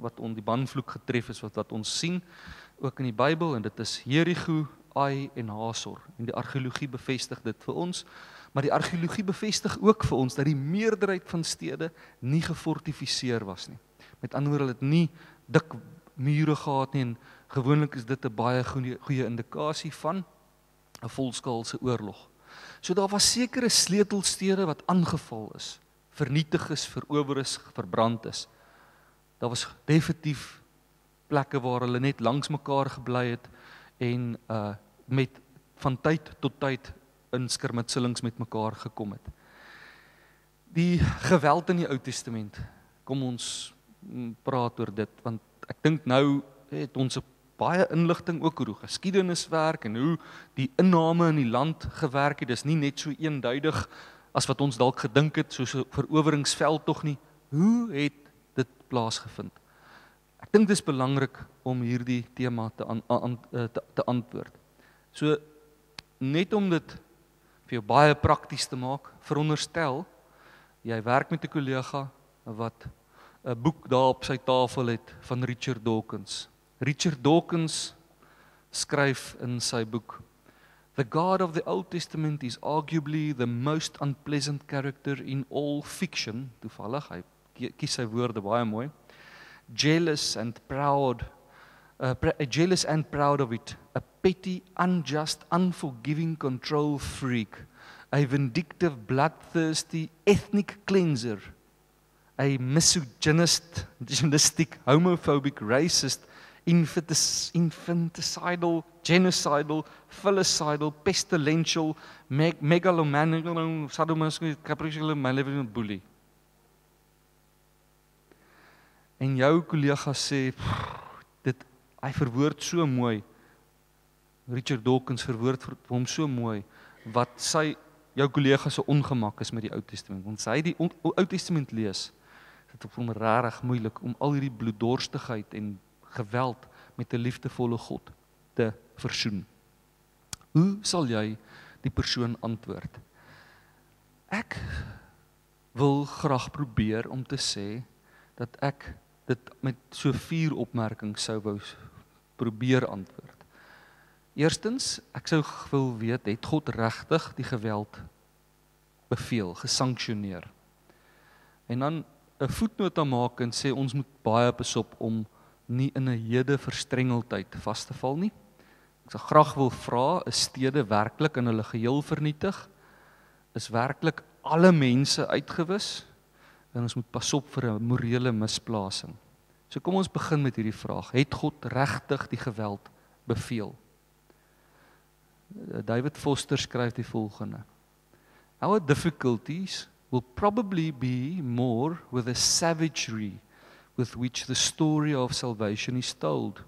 Speaker 1: wat on die banvloek getref is wat wat ons sien ook in die Bybel en dit is Jerigo, Ai en Hasor. En die argeologie bevestig dit vir ons. Maar die argeologie bevestig ook vir ons dat die meerderheid van stede nie gefortifiseer was nie. Met ander woorde hulle het nie dik mure gehad nie en gewoonlik is dit 'n baie goeie goeie indikasie van 'n volskaalse oorlog. So daar was sekere sleutelstede wat aangeval is vernietig is verower is verbrand is. Daar was definitief plekke waar hulle net langs mekaar gebly het en uh met van tyd tot tyd in skermutselings met mekaar gekom het. Die geweld in die Ou Testament. Kom ons mm, praat oor dit want ek dink nou het ons 'n baie inligting ook oor hoe geskiedenis werk en hoe die inname in die land gewerk het. Dis nie net so eenduidig as wat ons dalk gedink het soos 'n veroweringsveld tog nie. Hoe het dit plaasgevind? Ek dink dis belangrik om hierdie tema te aan, aan eh, te, te antwoord. So net om dit vir jou baie prakties te maak, veronderstel jy werk met 'n kollega wat 'n boek daar op sy tafel het van Richard Dawkins. Richard Dawkins skryf in sy boek The God of the Old Testament is arguably the most unpleasant character in all fiction. Toevallig hy kies sy woorde baie mooi jealous and proud, uh, jealous and proud of it, a petty, unjust, unforgiving control freak, a vindictive, bloodthirsty, ethnic cleanser, a misogynist, misogynistic, homophobic, racist, infanticidal, genocidal, filicidal, pestilential, meg megalomaniacal, sadomasochistic, capricious, malevolent bully. En jou kollega sê dit hy verwoord so mooi. Richard Dawkins verwoord vir hom so mooi wat sy jou kollega se ongemak is met die Ou Testament. Want sy die Ou Testament lees dit is vir hom regtig moeilik om al hierdie bloeddorstigheid en geweld met 'n liefdevolle God te versoen. Hoe sal jy die persoon antwoord? Ek wil graag probeer om te sê dat ek dit met so vier opmerkings sou wou probeer antwoord. Eerstens, ek sou wil weet, het God regtig die geweld beveel, gesanksioneer? En dan 'n voetnota maak en sê ons moet baie besop om nie in 'n hede verstrengeldheid vas te val nie. Ek sou graag wil vra, is stede werklik in hulle geheel vernietig? Is werklik alle mense uitgewis? En ons moet pas op vir 'n morele misplasing. So kom ons begin met hierdie vraag. Het God regtig die geweld beveel? Eh, David Foster skryf die volgende. Our difficulties will probably be more with the savagery with which the story of salvation is told.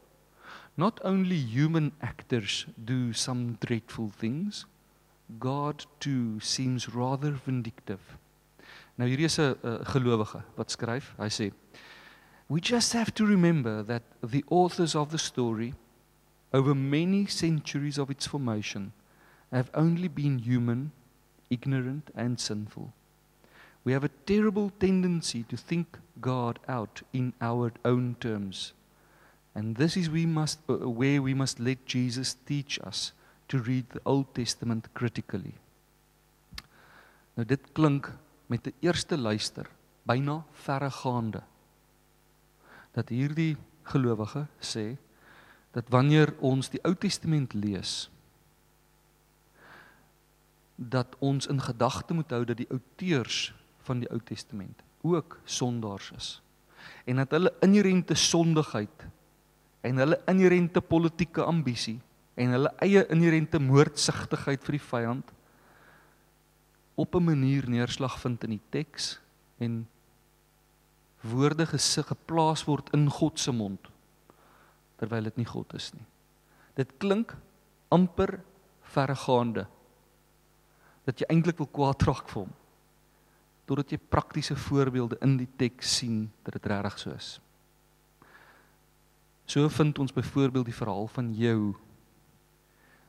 Speaker 1: Not only human actors do some dreadful things, God too seems rather vindictive. Nou hierdie is 'n gelowige wat skryf. Hy sê We just have to remember that the authors of the story over many centuries of its formation have only been human, ignorant and sinful. We have a terrible tendency to think God out in our own terms. And this is we must uh, where we must let Jesus teach us to read the Old Testament critically. Nou dit klink met 'n eerste luister byna verregaande dat hierdie gelowige sê dat wanneer ons die Ou Testament lees dat ons in gedagte moet hou dat die outeurs van die Ou Testament ook sondaars is en dat hulle inherente sondigheid en hulle inherente politieke ambisie en hulle eie inherente moordsigtigheid vir die vyand op 'n manier neerslag vind in die teks en woorde gesig geplaas word in God se mond terwyl dit nie God is nie. Dit klink amper verregaande dat jy eintlik wil kwaad raak vir hom totdat jy praktiese voorbeelde in die teks sien dat dit regtig so is. So vind ons byvoorbeeld die verhaal van Jehu.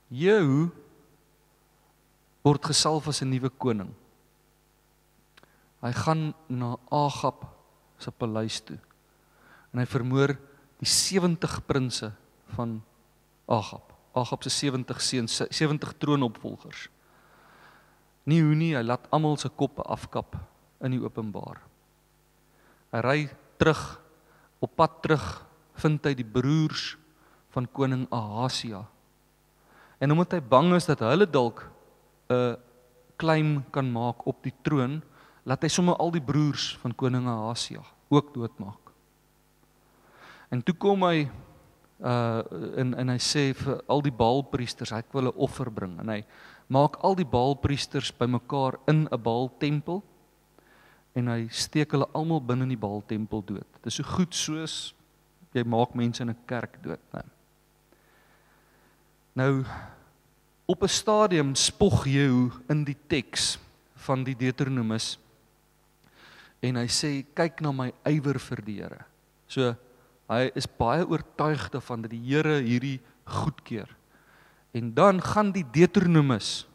Speaker 1: Jehu word gesalf as 'n nuwe koning. Hy gaan na Agab se paleis toe. En hy vermoor die 70 prinse van Agab. Agab se 70 seuns, 70 troonopvolgers. Nie hoe nie, hy laat almal se koppe afkap in die openbaar. Hy ry terug op pad terug vind hy die broers van koning Ahasia. En omdat hy bang is dat hulle dalk 'n claim kan maak op die troon, laat hy sommer al die broers van koning Ahasia ook doodmaak. En toe kom hy uh en en hy sê vir al die Baalpriesters, hy wil 'n offer bring en hy maak al die Baalpriesters bymekaar in 'n Baal-tempel en hy steek hulle almal binne in die Baal-tempel dood. Dit is so goed soos jy maak mense in 'n kerk dood, né? Nou op 'n stadium spog Jehu in die teks van die Deuteronomus en hy sê kyk na my ywer vir die Here. So Hy is baie oortuig daarvan dat die Here hierdie goedkeur. En dan gaan die Deuteronomus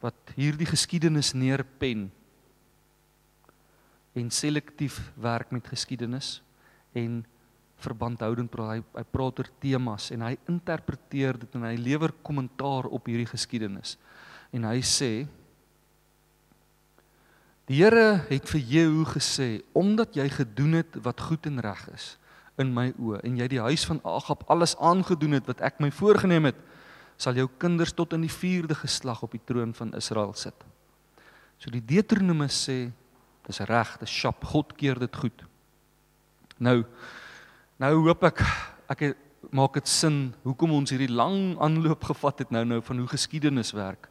Speaker 1: wat hierdie geskiedenis neerpen en selektief werk met geskiedenis en verbandhoudend praat hy hy praat oor temas en hy interpreteer dit en hy lewer kommentaar op hierdie geskiedenis. En hy sê Die Here het vir Jehu gesê omdat jy gedoen het wat goed en reg is in my oë en jy die huis van Agab alles aangedoen het wat ek my voorgenem het, sal jou kinders tot in die 4de geslag op die troon van Israel sit. So die Deuteronomus sê dis reg, dis skap, God keer dit goed. Nou nou hoop ek ek maak dit sin hoekom ons hierdie lang aanloop gevat het nou nou van hoe geskiedenis werk.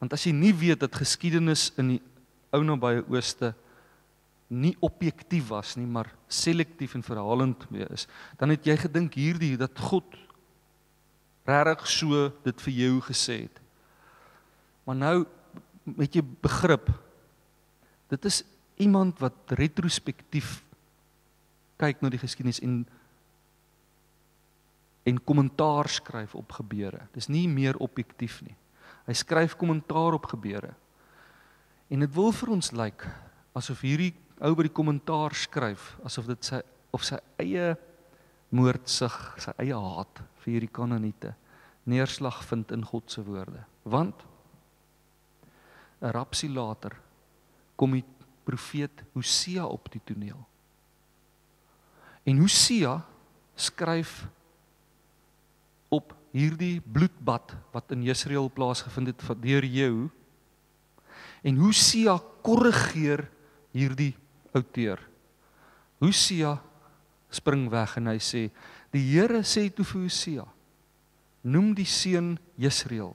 Speaker 1: Want as jy nie weet dat geskiedenis in die ou nabye ooste nie objektief was nie, maar selektief en verhalend is, dan het jy gedink hierdie dat God regtig so dit vir jou gesê het. Maar nou met jy begrip dit is iemand wat retrospektief kyk na die geskiedenis en en kommentaar skryf op gebeure. Dis nie meer objektief nie. Hy skryf kommentaar op gebeure. En dit wil vir ons lyk like, asof hierdie ou by die kommentaar skryf asof dit sy of sy eie moordsig, sy eie haat vir hierdie Kanaaniete neerslag vind in God se woorde. Want 'n rapsie later kom die profeet Hosea op die toneel. En Hosea skryf op hierdie bloedbad wat in Jesreel plaasgevind het deur Jehu. En Hosea korrigeer hierdie outeer. Hosea spring weg en hy sê: "Die Here sê toe vir Hosea: Noem die seun Jesreel,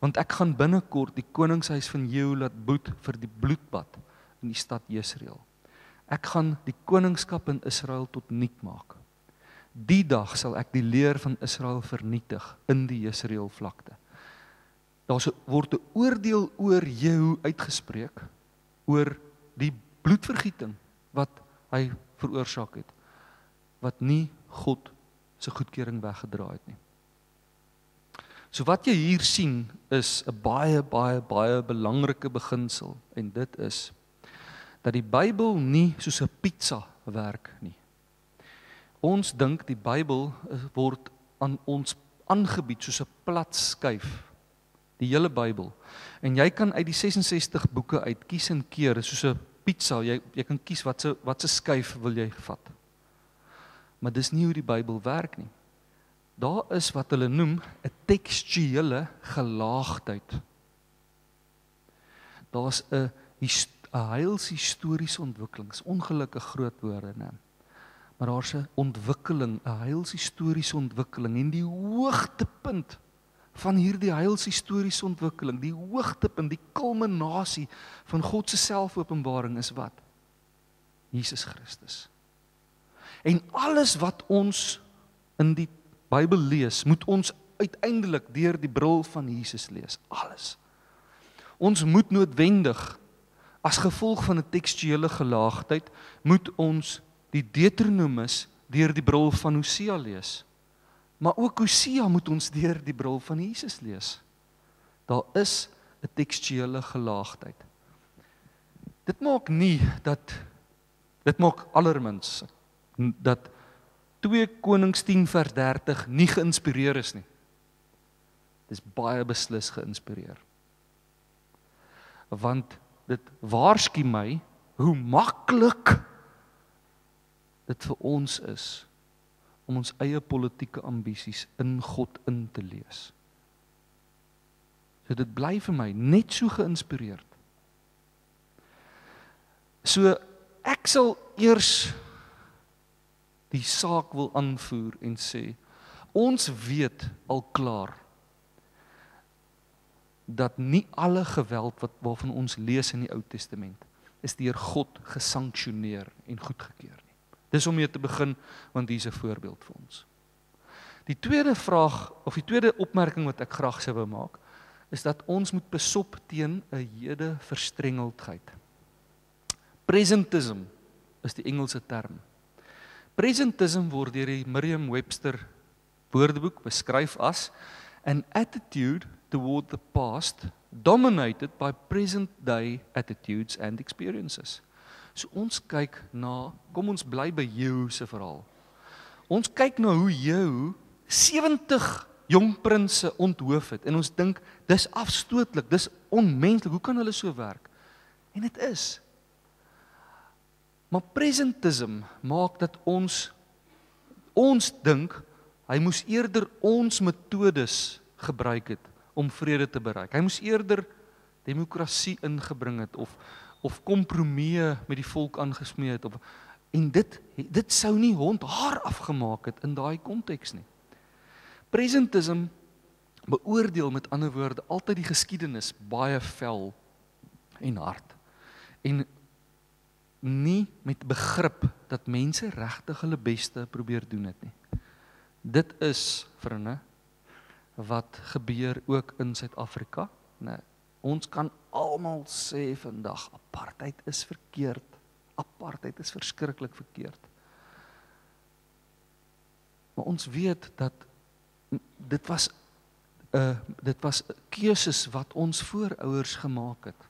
Speaker 1: want ek gaan binnekort die koningshuis van Jehu laat boet vir die bloedbad in die stad Jesreel. Ek gaan die koningskap in Israel tot nik maak. Die dag sal ek die leer van Israel vernietig in die Jesreel vlakte." Daar's word 'n oordeel oor Jehu uitgespreek oor die bloedvergieting wat hy veroorsaak het wat nie God se goedkeuring weggedraai het nie. So wat jy hier sien is 'n baie baie baie belangrike beginsel en dit is dat die Bybel nie soos 'n pizza werk nie. Ons dink die Bybel word aan ons aangebied soos 'n plat skyf. Die hele Bybel. En jy kan uit die 66 boeke uit kies en keer soos 'n pizza, jy jy kan kies wat se wat se skyf wil jy vat. Maar dis nie hoe die Bybel werk nie. Daar is wat hulle noem 'n tekstuele gelaagdheid. Daar's 'n 'n heilshistoriese ontwikkeling. Dis ongelukkig groot woorde, né? Maar daar's 'n ontwikkeling, 'n heilshistoriese ontwikkeling en die hoogtepunt van hierdie heilshistoriese ontwikkeling, die hoogtepunt, die kulminasie van God se selfopenbaring is wat? Jesus Christus. En alles wat ons in die Bybel lees, moet ons uiteindelik deur die bril van Jesus lees. Alles. Ons moet noodwendig as gevolg van 'n tekstuele gelaagdheid moet ons die Deuteronomus deur die bril van Hosea lees. Maar ook Hosea moet ons deur die bril van Jesus lees. Daar is 'n tekstuele gelaagdheid. Dit maak nie dat Dit maak allermins dat 2 Konings 10 vers 30 nie geïnspireer is nie. Dis baie beslis geïnspireer. Want dit waarsku my hoe maklik dit vir ons is om ons eie politieke ambisies in God in te lees. So dit bly vir my net so geïnspireerd. So ek sal eers die saak wil aanvoer en sê ons weet al klaar dat nie alle geweld wat waarvan ons lees in die Ou Testament is deur God gesanksioneer en goedgekeur nie. Dis om mee te begin want hier's 'n voorbeeld vir ons. Die tweede vraag of die tweede opmerking wat ek graag sou wou maak is dat ons moet besop teen 'n hede verstrengeldheid. Presentism is die Engelse term. Presentism word deur die Merriam-Webster Woordeboek beskryf as an attitude toward the past dominated by present day attitudes and experiences. So ons kyk na kom ons bly by Jehu se verhaal. Ons kyk na hoe Jehu 70 jong prinses onthoof het en ons dink dis afstootlik, dis onmenslik. Hoe kan hulle so werk? En dit is. Maar presentism maak dat ons ons dink hy moes eerder ons metodes gebruik het om vrede te bereik. Hy moes eerder demokrasie ingebring het of of kompromieë met die volk aangesmee het of en dit dit sou nie hond haar afgemaak het in daai konteks nie. Presentism beoordeel met ander woorde altyd die geskiedenis baie vel en hard. En nie met begrip dat mense regtig hulle beste probeer doen dit nie. Dit is vriende wat gebeur ook in Suid-Afrika, né? Ons kan almal sê vandag apartheid is verkeerd. Apartheid is verskriklik verkeerd. Maar ons weet dat dit was 'n uh, dit was keuses wat ons voorouers gemaak het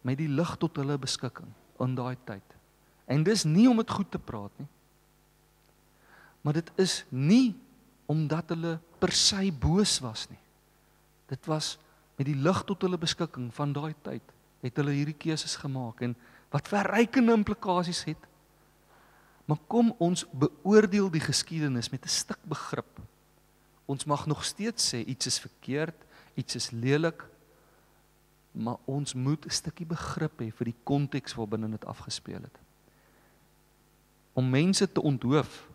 Speaker 1: met die lig tot hulle beskikking in daai tyd. En dis nie om dit goed te praat nie. Maar dit is nie omdat hulle per se boos was nie. Dit was met die lig tot hulle beskikking van daai tyd het hulle hierdie keuses gemaak en wat verrykende implikasies het. Maar kom ons beoordeel die geskiedenis met 'n stuk begrip Ons mag nog steeds sê iets is verkeerd, iets is lelik, maar ons moet 'n stukkie begrip hê vir die konteks waarbinne dit afgespeel het. Om mense te onthoof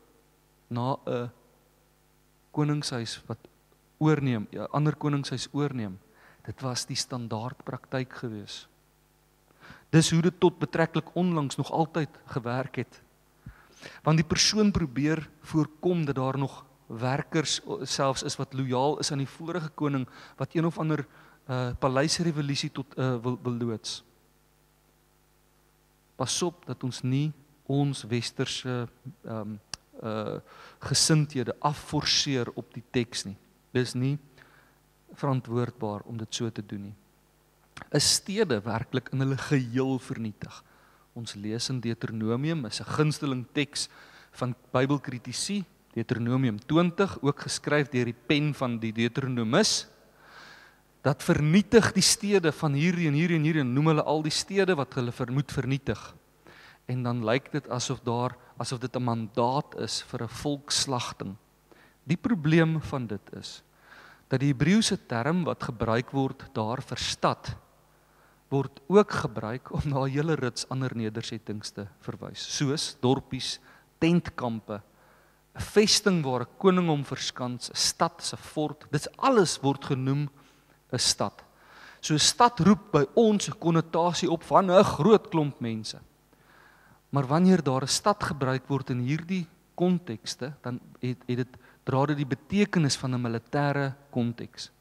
Speaker 1: na 'n koningshuis wat oorneem, 'n ja, ander koningshuis oorneem, dit was die standaard praktyk gewees. Dis hoe dit tot betreklik onlangs nog altyd gewerk het. Want die persoon probeer voorkom dat daar nog werkers selfs is wat lojaal is aan die vorige koning wat een of ander uh paleisrevolusie tot uh wil, wil loods. Pas op dat ons nie ons westerse ehm um, uh gesindhede afforceer op die teks nie. Dis nie verantwoordbaar om dit so te doen nie. Is stede werklik in hulle geheel vernietig? Ons lees in Deuteronomium, is 'n gunsteling teks van Bybelkritici Deuteronomium 20 ook geskryf deur die pen van die Deuteronomus dat vernietig die stede van hierdie en hierdie en hierdie noem hulle al die stede wat hulle vermoed vernietig. En dan lyk dit asof daar asof dit 'n mandaat is vir 'n volksslagting. Die probleem van dit is dat die Hebreëse term wat gebruik word daar vir stad word ook gebruik om na 'n hele rits ander nedersettings te verwys, soos dorpies, tentkampe 'n vesting waar 'n koning hom verskans, 'n stad se fort. Dit alles word genoem 'n stad. So 'n stad roep by ons 'n konnotasie op van 'n groot klomp mense. Maar wanneer daar 'n stad gebruik word in hierdie kontekste, dan het het dit dra dit die betekenis van 'n militêre konteks.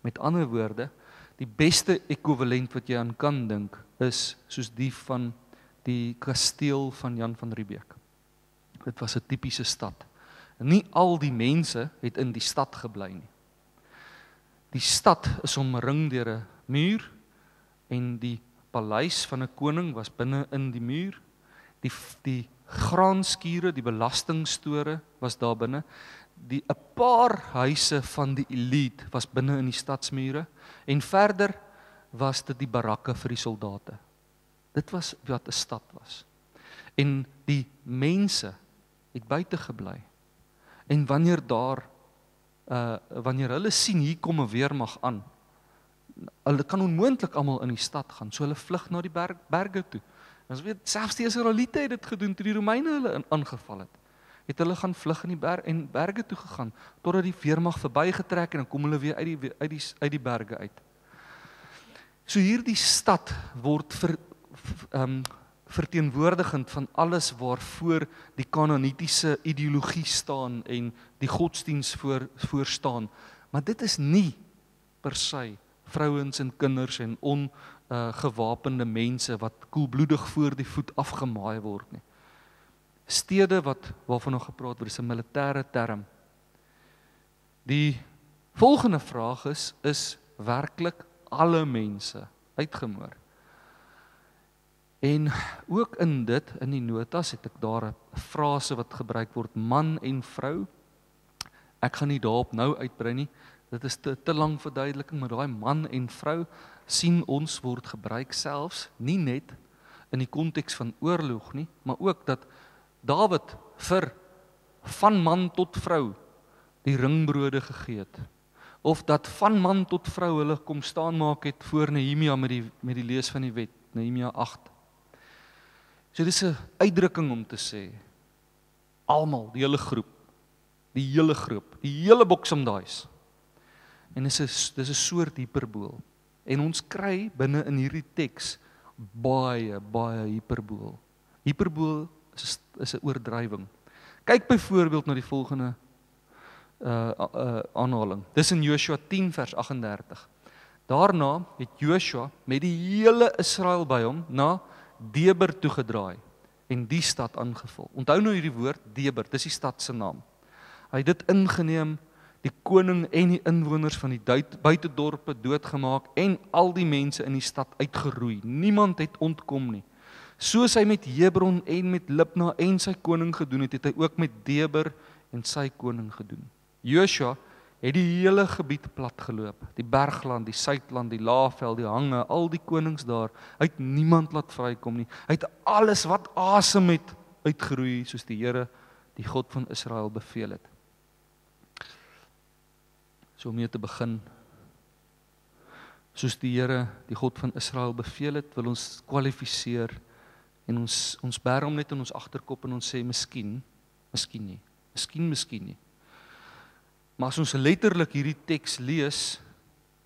Speaker 1: Met ander woorde, die beste ekwivalent wat jy aan kan dink is soos die van die kasteel van Jan van Riebeeck. Dit was 'n tipiese stad. Nie al die mense het in die stad gebly nie. Die stad is omring deur 'n muur en die paleis van 'n koning was binne in die muur Die die graanskure, die belastingstore was daar binne. Die 'n paar huise van die elite was binne in die stadsmure en verder was dit die barakke vir die soldate. Dit was wat 'n stad was. En die mense het buite gebly. En wanneer daar uh wanneer hulle sien hier kom 'n weermag aan, hulle kan onmoontlik almal in die stad gaan, so hulle vlug na die berg, berge toe. Ons weet selfs die Israeliete het dit gedoen toe die Romeine hulle aangeval het. Het hulle gaan vlug in die berg en berge toe gegaan totdat die weermag verbygetrek en dan kom hulle weer uit die uit die uit die berge uit. So hierdie stad word vir ehm um, verteenwoordigend van alles waarvoor die kanonitiese ideologie staan en die godsdiens voor voor staan. Maar dit is nie per se vrouens en kinders en on uh, gewapende mense wat koelbloedig voor die voet afgemaai word nie. Stede wat waarvan nog gepraat word is 'n militêre term. Die volgende vraag is is werklik alle mense uitgemoor. En ook in dit in die notas het ek daar 'n frase wat gebruik word man en vrou. Ek gaan nie daarop nou uitbrei nie. Dit is te te lank verduideliking, maar daai man en vrou sien ons word gebruik selfs nie net in die konteks van oorlog nie, maar ook dat Dawid vir van man tot vrou die ringbrode gegee het of dat van man tot vrou hulle kom staan maak het voor Nehemia met die met die lees van die wet Nehemia 8. So dis 'n uitdrukking om te sê almal, die hele groep, die hele groep, die hele boksem daai's. En dis 'n dis 'n soort hiperbool. En ons kry binne in hierdie teks baie baie hiperbool. Hiperbool is is 'n oordrywing. Kyk byvoorbeeld na die volgende uh uh aanhaling. Dis in Joshua 10 vers 38. Daarna het Joshua met die hele Israel by hom na Deber toe gedraai en die stad aangeval. Onthou nou hierdie woord Deber, dis die stad se naam. Hy het dit ingeneem, die koning en die inwoners van die buitedorpe doodgemaak en al die mense in die stad uitgeroei. Niemand het ontkom nie. Soos hy met Hebron en met Libna en sy koning gedoen het, het hy ook met Deber en sy koning gedoen. Joshua het die hele gebied platgeloop, die bergland, die suidland, die laafveld, die hange, al die konings daar, uit niemand laat vrykom nie. Hy het alles wat asem het uitgeroei soos die Here, die God van Israel beveel het. So om mee te begin soos die Here, die God van Israel beveel het, wil ons kwalifiseer en ons ons bær hom net in ons agterkop en ons sê miskien, miskien nie. Miskien, miskien nie. Maar as ons letterlik hierdie teks lees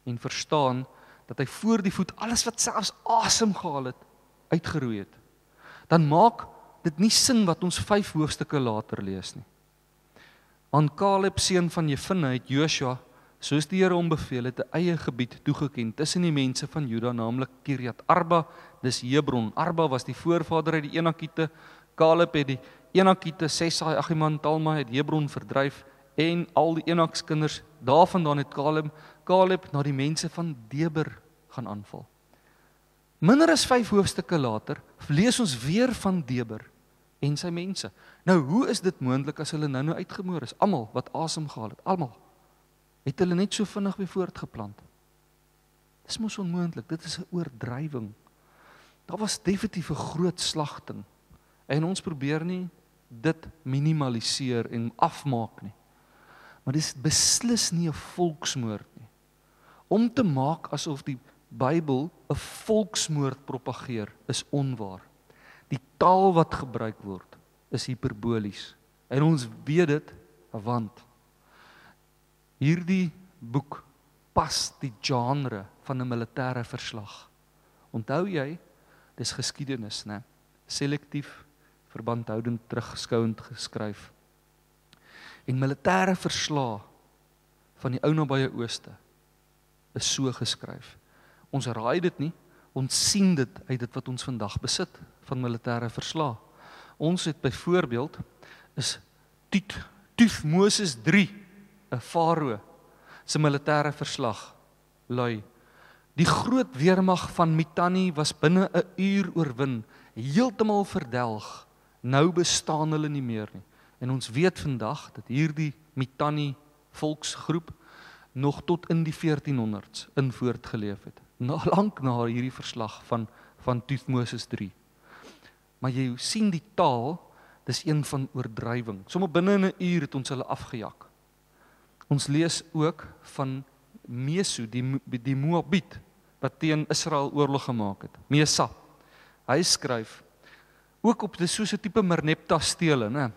Speaker 1: en verstaan dat hy voor die voet alles wat selfs asem gehaal het uitgeroei het, dan maak dit nie sin wat ons 5 hoofstukke later lees nie. Aan Caleb seun van Jefune het Joshua soos die Here hom beveel het 'n eie gebied toegeken tussen die mense van Juda naamlik Kiriat Arba dis Hebron Arba was die voorvader uit die Enakite Caleb het die Enakite Sesai Agiman Talma het Hebron verdryf en al die Enakskinders daarvandaan het Caleb Caleb na die mense van Deber gaan aanval. Minder as 5 hoofstukke later lees ons weer van Deber en sy mense. Nou, hoe is dit moontlik as hulle nou-nou uitgemoor is? Almal wat asem gehaal het, almal. Het hulle net so vinnig weer voortgeplant? Dis mos onmoontlik. Dit is 'n oordrywing. Daar was definitief 'n groot slagting. En ons probeer nie dit minimaliseer en afmaak nie. Maar dis beslis nie 'n volksmoord nie. Om te maak asof die Bybel 'n volksmoord propageer, is onwaar. Die taal wat gebruik word is hiperbolies. En ons weet dit want hierdie boek pas die genre van 'n militêre verslag. Onthou jy, dis geskiedenis, né? Selektief verbandhoudend terugskouend geskryf en militêre verslae van die ou nabye ooste is so geskryf. Ons raai dit nie, ons sien dit uit dit wat ons vandag besit van militêre verslae. Ons het byvoorbeeld is Tut Tuf Moses 3 'n farao se militêre verslag lui Die groot weermag van Mitanni was binne 'n uur oorwin, heeltemal verdelg Nou bestaan hulle nie meer nie. En ons weet vandag dat hierdie Mitanni volksgroep nog tot in die 1400s in voortgeleef het. Na lank na hierdie verslag van van Tuthmosis 3. Maar jy sien die taal, dis een van oordrywing. Sommige binne 'n uur het ons hulle afgejag. Ons lees ook van Meso, die die Moabit wat teen Israel oorlog gemaak het. Mesa. Hy skryf ook op dis soos 'n tipe Merneptah stele, né?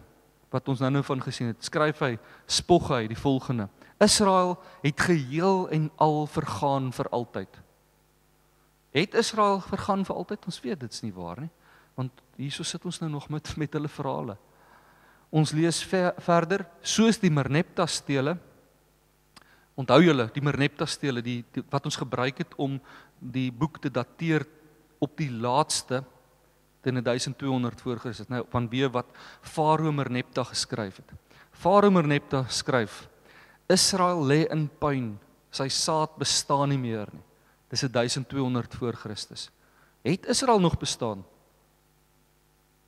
Speaker 1: Wat ons nou-nou van gesien het. Skryf hy spog hy die volgende: Israel het geheel en al vergaan vir altyd. Het Israel vergaan vir altyd? Ons weet dit's nie waar nie. Want hierso sit ons nou nog met met hulle verhale. Ons lees ver, verder soos die Merneptah stele Onthou julle die Merneptah stele die, die wat ons gebruik het om die boek te dateer op die laaste teen 1200 voor Christus. Nou vanweë wat Farao Merneptah geskryf het. Farao Merneptah skryf: Israel lê in puin, sy saad bestaan nie meer nie. Dis 1200 voor Christus. Het Israel nog bestaan?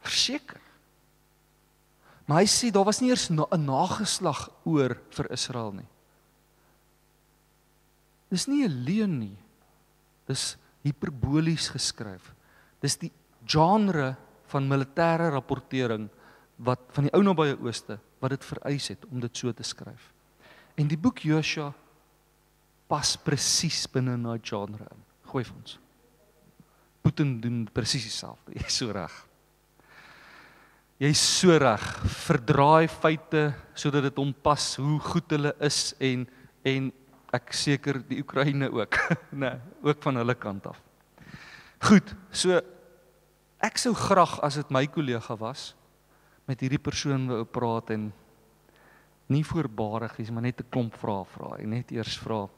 Speaker 1: Verseker. Maar hy sê daar was nie eers 'n na, nageslag oor vir Israel nie. Dis nie 'n leuen nie. Dis hiperbolies geskryf. Dis die genre van militêre rapportering wat van die ou nabye ooste wat dit vereis het om dit so te skryf. En die boek Josua pas presies binne na genre in. Gooi vir ons. Putin doen presies dieselfde. [laughs] Jy's so reg. Jy's so reg. Verdraai feite sodat dit hom pas hoe goed hulle is en en ek seker die Oekraïne ook, [laughs] nê, nee, ook van hulle kant af. Goed, so ek sou graag as dit my kollega was met hierdie persoon wou praat en nie voorbarig is, maar net 'n klomp vrae vra en net eers vra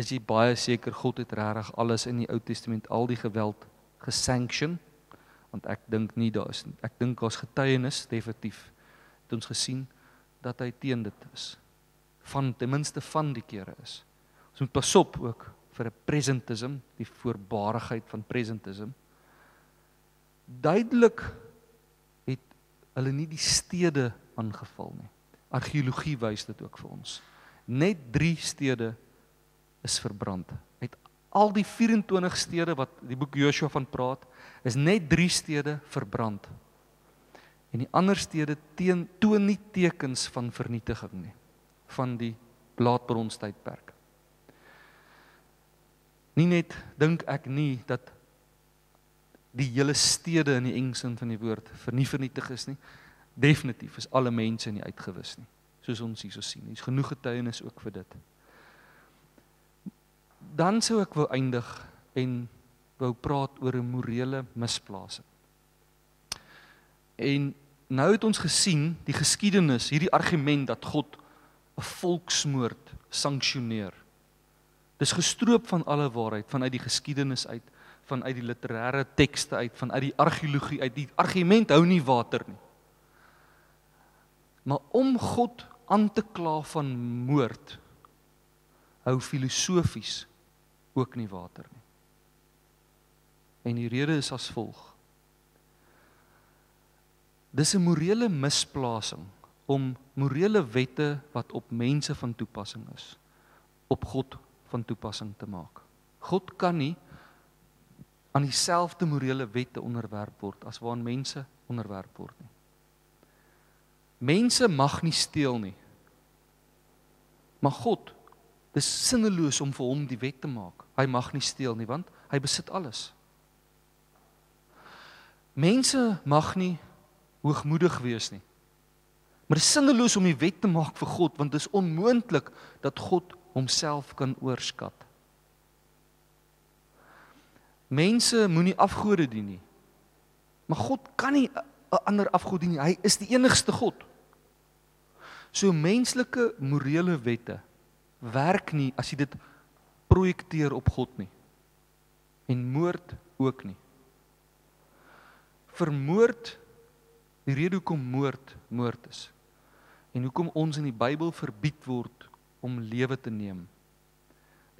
Speaker 1: is jy baie seker God het regtig alles in die Ou Testament al die geweld gesanction want ek dink nie daar is ek dink daar's getuienis definitief het ons gesien dat hy teen dit is van ten minste van die kere is. Ons moet pas op ook vir 'n presentism, die voorbarigheid van presentism. Duidelik het hulle nie die stede aangeval nie. Argeologie wys dit ook vir ons. Net 3 stede is verbrand. Uit al die 24 stede wat die boek Joshua van praat, is net 3 stede verbrand. En die ander stede teen toon nie tekens van vernietiging nie van die laatbronstydperk. Nie net dink ek nie dat die hele stede in die engsin van die woord vernietig is nie. Definitief is alle mense nie uitgewis nie, soos ons hierso sien. Hier's genoeg getuienis ook vir dit. Dan sou ek wou eindig en wou praat oor 'n morele misplasing. En nou het ons gesien die geskiedenis, hierdie argument dat God 'n volksmoord sanksioneer. Dis gestroop van alle waarheid vanuit die geskiedenis uit, vanuit die literêre tekste uit, vanuit die argeologie uit. Die argument hou nie water nie. Maar om God aan te kla van moord hou filosofies ook nie water nie. En die rede is as volg. Dis 'n morele misplasing om morele wette wat op mense van toepassing is op God van toepassing te maak. God kan nie aan dieselfde morele wette onderwerp word as waaraan mense onderwerp word nie. Mense mag nie steel nie. Maar God, dis sinneloos om vir hom die wet te maak. Hy mag nie steel nie want hy besit alles. Mense mag nie hoogmoedig wees nie. Maar dit is sinneloos om die wet te maak vir God want dit is onmoontlik dat God homself kan oorskat. Mense moenie afgode dien nie. Maar God kan nie 'n ander afgod dien nie. Hy is die enigste God. So menslike morele wette werk nie as jy dit projekteer op God nie. En moord ook nie. Vermoord die rede hoekom moord moord is en hoekom ons in die Bybel verbied word om lewe te neem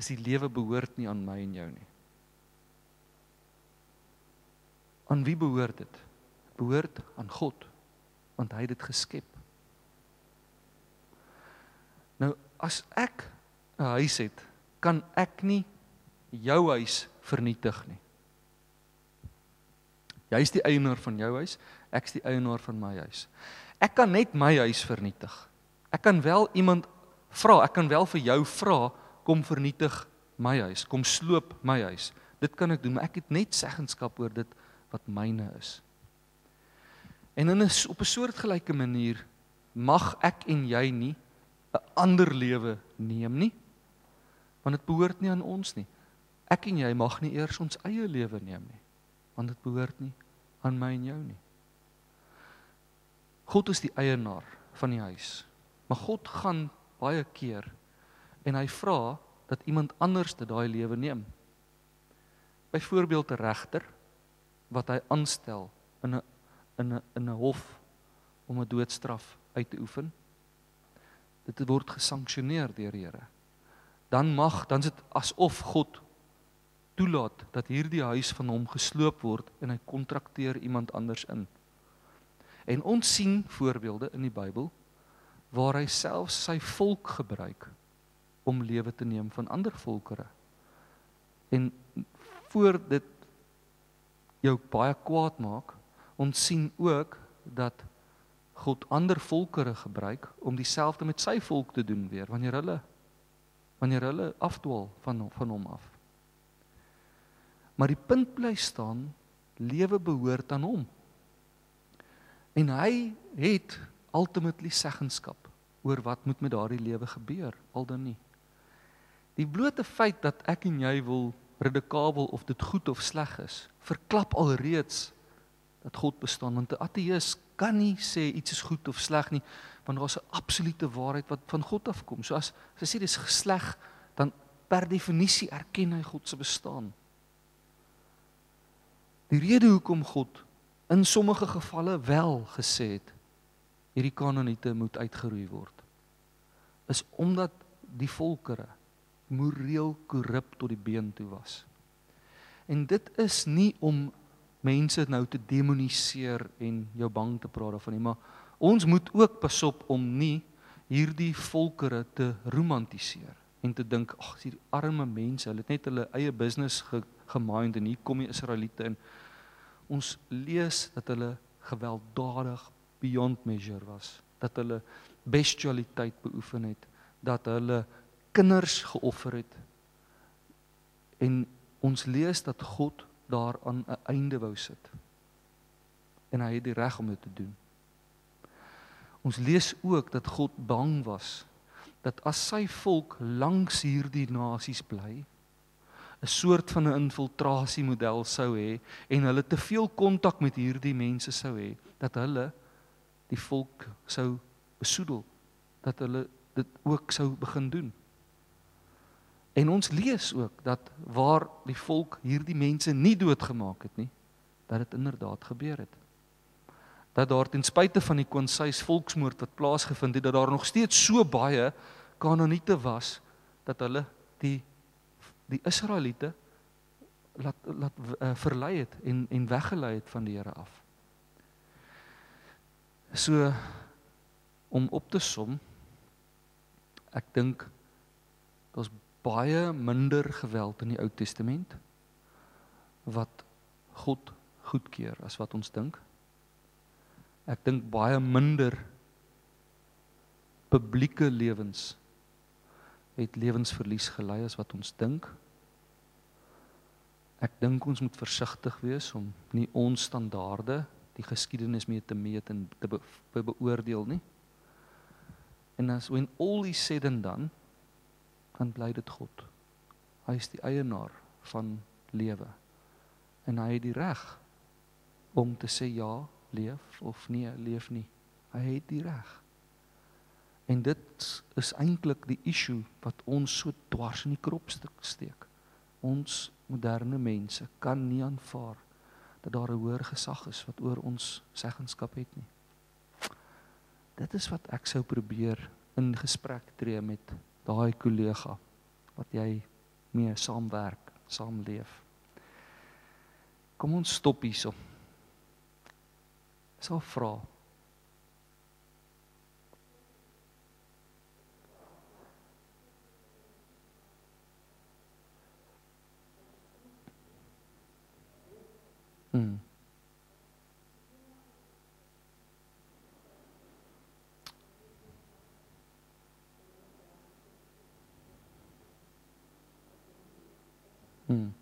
Speaker 1: is die lewe behoort nie aan my en jou nie aan wie behoort dit ek behoort aan God want hy het dit geskep. Nou as ek 'n huis het, kan ek nie jou huis vernietig nie. Jy's die eienaar van jou huis, ek's die eienaar van my huis. Ek kan net my huis vernietig. Ek kan wel iemand vra, ek kan wel vir jou vra kom vernietig my huis, kom sloop my huis. Dit kan ek doen, maar ek het net seggenskap oor dit wat myne is. En in 'n op 'n soortgelyke manier mag ek en jy nie 'n ander lewe neem nie. Want dit behoort nie aan ons nie. Ek en jy mag nie eers ons eie lewe neem nie. Want dit behoort nie aan my en jou nie. God is die eienaar van die huis. Maar God gaan baie keer en hy vra dat iemand anders dit daai lewe neem. Byvoorbeeld 'n regter wat hy aanstel in 'n in 'n in 'n hof om 'n doodstraf uit te oefen. Dit word gesanksioneer deur die Here. Dan mag dan dit asof God toelaat dat hierdie huis van hom gesloop word en hy kontrakteer iemand anders in. En ons sien voorbeelde in die Bybel waar hy selfs sy volk gebruik om lewe te neem van ander volkere. En voor dit jou baie kwaad maak, ons sien ook dat God ander volkere gebruik om dieselfde met sy volk te doen weer wanneer hulle wanneer hulle afdwaal van van hom af. Maar die punt bly staan, lewe behoort aan hom. En hy het ultimately seggenskap oor wat moet met daardie lewe gebeur, al dan nie. Die blote feit dat ek en jy wil redekabel of dit goed of sleg is, verklap alreeds dat God bestaan want 'n ateïs kan nie sê iets is goed of sleg nie want daar's 'n absolute waarheid wat van God afkom. So as as hy sê dis sleg, dan per definisie erken hy God se bestaan. Die rede hoekom God in sommige gevalle wel gesê het hierdie kanoniete moet uitgeroei word is omdat die volkere moreel korrup tot die been toe was. En dit is nie om mense nou te demoniseer en jou bang te praat daarvan nie, maar ons moet ook pasop om nie hierdie volkere te romantiseer en te dink ag, hierdie arme mense, hulle het net hulle eie business ge, gemind en hier kom die Israeliete in. Ons lees dat hulle gewelddadig beyond measure was, dat hulle bestialiteit beoefen het, dat hulle kinders geoffer het. En ons lees dat God daaraan 'n einde wou sit. En hy het die reg om dit te doen. Ons lees ook dat God bang was dat as sy volk langs hierdie nasies bly, 'n soort van 'n infiltrasiemodel sou hê en hulle te veel kontak met hierdie mense sou hê, dat hulle die volk sou besoedel, dat hulle dit ook sou begin doen. En ons lees ook dat waar die volk hierdie mense nie doodgemaak het nie, dat dit inderdaad gebeur het. Dat daar ten spyte van die konsuis volksmoord wat plaasgevind het, dat daar nog steeds so baie kanoniete was dat hulle die die Israeliete laat laat uh, verlei het en en weggelei het van die Here af. So om op te som ek dink daar's baie minder geweld in die Ou Testament wat God goedkeur as wat ons dink. Ek dink baie minder publieke lewens het lewensverlies gelei as wat ons dink. Ek dink ons moet versigtig wees om nie ons standaarde die geskiedenis mee te meet en te be beoordeel nie. En as when all is said and done, dan bly dit God. Hy is die eienaar van lewe. En hy het die reg om te sê ja, leef of nee, leef nie. Hy het die reg. En dit is eintlik die issue wat ons so dwars in die kropstuk steek. Ons moderne mense kan nie aanvaar dat daar 'n hoër gesag is wat oor ons seggenskap het nie. Dit is wat ek sou probeer in gesprek tree met daai kollega wat jy mee saamwerk, saamleef. Kom ons stop hierso. Sal vra. Hmm. Hmm.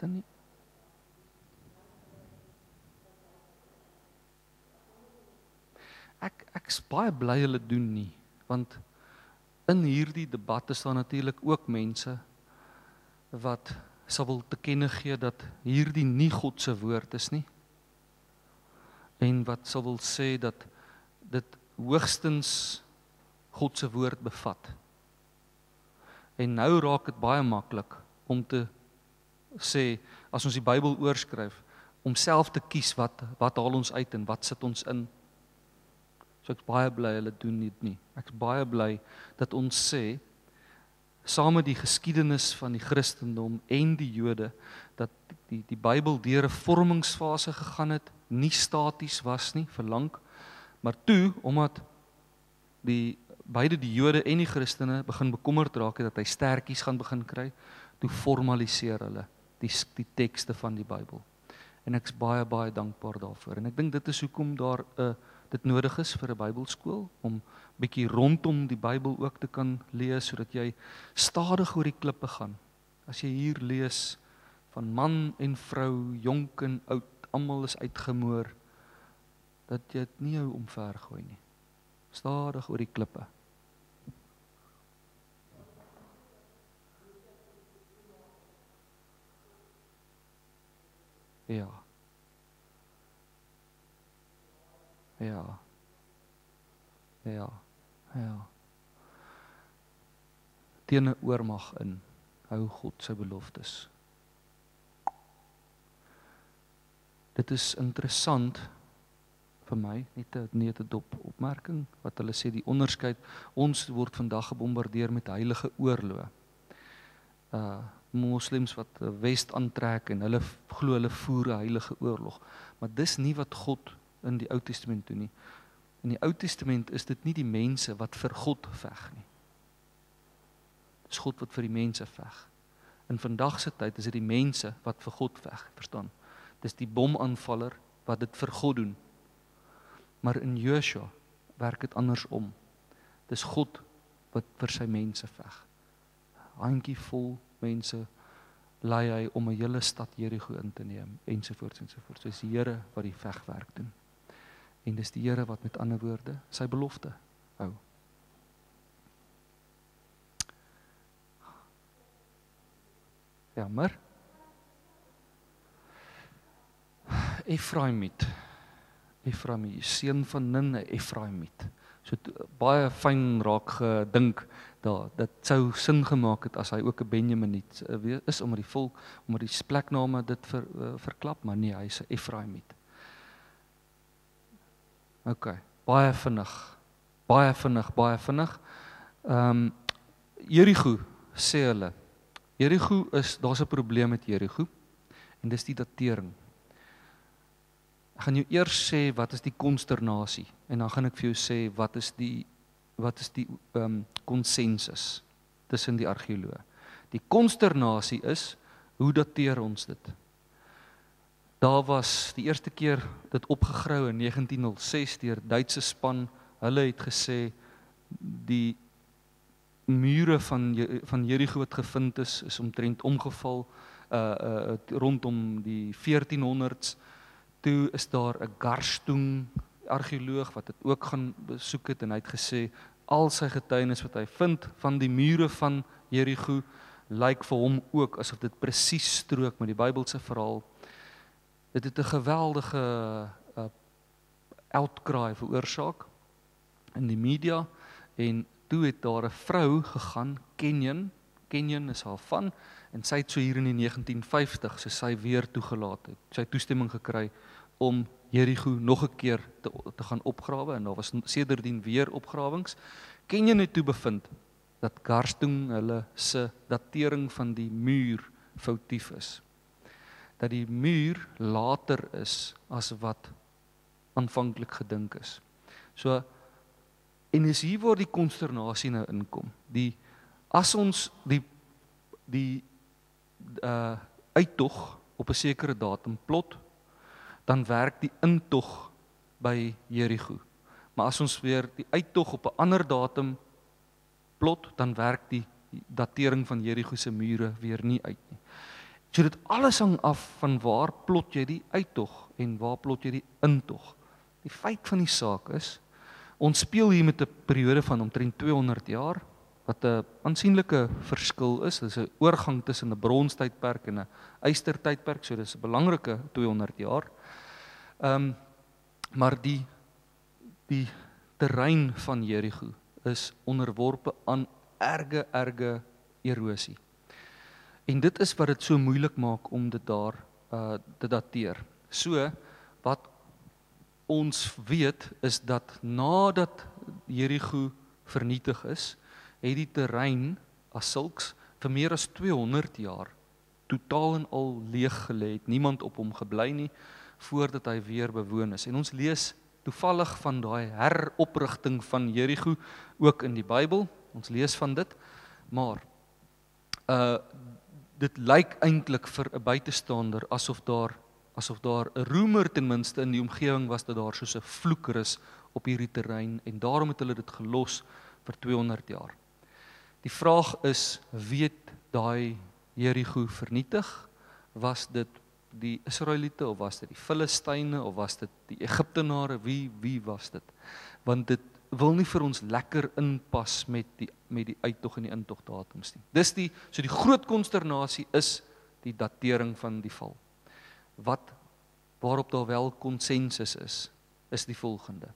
Speaker 1: Dan. Ek ek's baie bly hulle doen nie want in hierdie debatte staan natuurlik ook mense wat sal wil te kenne gee dat hierdie nie God se woord is nie en wat sal wil sê dat dit hoogstens God se woord bevat. En nou raak dit baie maklik om te sê as ons die Bybel oorskryf om self te kies wat wat haal ons uit en wat sit ons in. So ek's baie bly hulle doen dit nie. Ek's baie bly dat ons sê saam met die geskiedenis van die Christendom en die Jode dat die die Bybel deur 'n vormingsfase gegaan het, nie staties was nie vir lank, maar toe omdat die beide die Jode en die Christene begin bekommerd raak het dat hy stertjies gaan begin kry, toe formaliseer hulle die die tekste van die Bybel. En ek's baie baie dankbaar daarvoor. En ek dink dit is hoekom daar 'n uh, dit nodig is vir 'n Bybelskool om bietjie rondom die Bybel ook te kan lees sodat jy stadig oor die klippe gaan. As jy hier lees van man en vrou, jonk en oud, almal is uitgemoor dat jy dit nie jou omvergooi nie. Stadig oor die klippe. Ja. Ja. Ja. Ja. Teen 'n oormag in hou God sy beloftes. Dit is interessant vir my, net 'n net 'n dop opmerking wat hulle sê die onderskeid ons word vandag gebombardeer met heilige oorloë. Uh moslems wat west aantrek en hulle glo hulle voer 'n heilige oorlog. Maar dis nie wat God in die Ou Testament doen nie. In die Ou Testament is dit nie die mense wat vir God veg nie. Dis God wat vir die mense veg. In vandag se tyd is dit die mense wat vir God veg, verstaan? Dis die bomaanvaller wat dit vir God doen. Maar in Joshua werk dit andersom. Dis God wat vir sy mense veg. Handjie vol mense lei hy om 'n hele stad Jerigo in te neem ensovoorts ensovoorts. Dis die Here wat die vegwerk doen. En dis die Here wat met ander woorde sy belofte hou. Jammer. Efraimiet. Efraimiet, seun van Nin, Efraimiet. So baie fyn raak gedink daar dit sou sin gemaak het as hy ook 'n Benjaminiet uh, is omdat die volk omdat die plekname dit ver, uh, verklap maar nee hy's 'n Efraimiet. OK, baie vinnig. Baie vinnig, baie vinnig. Ehm um, Jerigo sê hulle. Jerigo is daar's 'n probleem met Jerigo en dis die datering. Ek gaan jou eers sê wat is die konsternasie en dan gaan ek vir jou sê wat is die wat is die ehm um, konsensus tussen die argeoloë. Die konsternasie is hoe dateer ons dit? Daar was die eerste keer dit opgegrou in 1906 deur Duitse span. Hulle het gesê die mure van van Jericho wat gevind is is omtrent omgeval uh uh rondom die 1400s toe is daar 'n Garstung argeoloog wat dit ook gaan besoek het en hy het gesê al sy getuienis wat hy vind van die mure van Jerigo lyk vir hom ook asof dit presies strook met die Bybelse verhaal. Dit het 'n geweldige uh, outcry veroorsaak in die media en toe het daar 'n vrou gegaan, Kenyon, Kenyon is haar van en sy het so hier in die 1950 so sy weer toegelaat het. Sy het toestemming gekry om Jerigo nog 'n keer te te gaan opgrawe en daar was sedertdien weer opgrawings. Ken jy net toe bevind dat Garstung hulle se datering van die muur foutief is. Dat die muur later is as wat aanvanklik gedink is. So en is hier waar die konsternasie nou inkom. Die as ons die die uh uittog op 'n sekere datum plot, dan werk die intog by Jerigo. Maar as ons weer die uittog op 'n ander datum plot, dan werk die datering van Jerigo se mure weer nie uit nie. So dit alles hang af van waar plot jy die uittog en waar plot jy die intog. Die feit van die saak is ons speel hier met 'n periode van omtrent 200 jaar wat 'n aansienlike verskil is. Dis 'n oorgang tussen 'n bronstydperk en 'n ystertydperk, so dis 'n belangrike 200 jaar. Ehm um, maar die die terrein van Jerigo is onderworpe aan erge erge erosie. En dit is wat dit so moeilik maak om dit daar uh te dateer. So wat ons weet is dat nadat Jerigo vernietig is, het die terrein as sulks vir meer as 200 jaar totaal en al leeg gelê. Niemand op hom gebly nie voordat hy weer bewoon is. En ons lees toevallig van daai heroprigting van Jerigo ook in die Bybel. Ons lees van dit. Maar uh dit lyk eintlik vir 'n buitestander asof daar asof daar 'n roemer ten minste in die omgewing was dat daar soos 'n vloekrus op hierdie terrein en daarom het hulle dit gelos vir 200 jaar. Die vraag is, weet daai Jerigo vernietig? Was dit die Israeliete of was dit die Filistyne of was dit die Egiptenare wie wie was dit want dit wil nie vir ons lekker inpas met die met die uittog en die intog datums nie. Dis die so die groot konsternasie is die datering van die val. Wat waarop daar wel konsensus is is die volgende.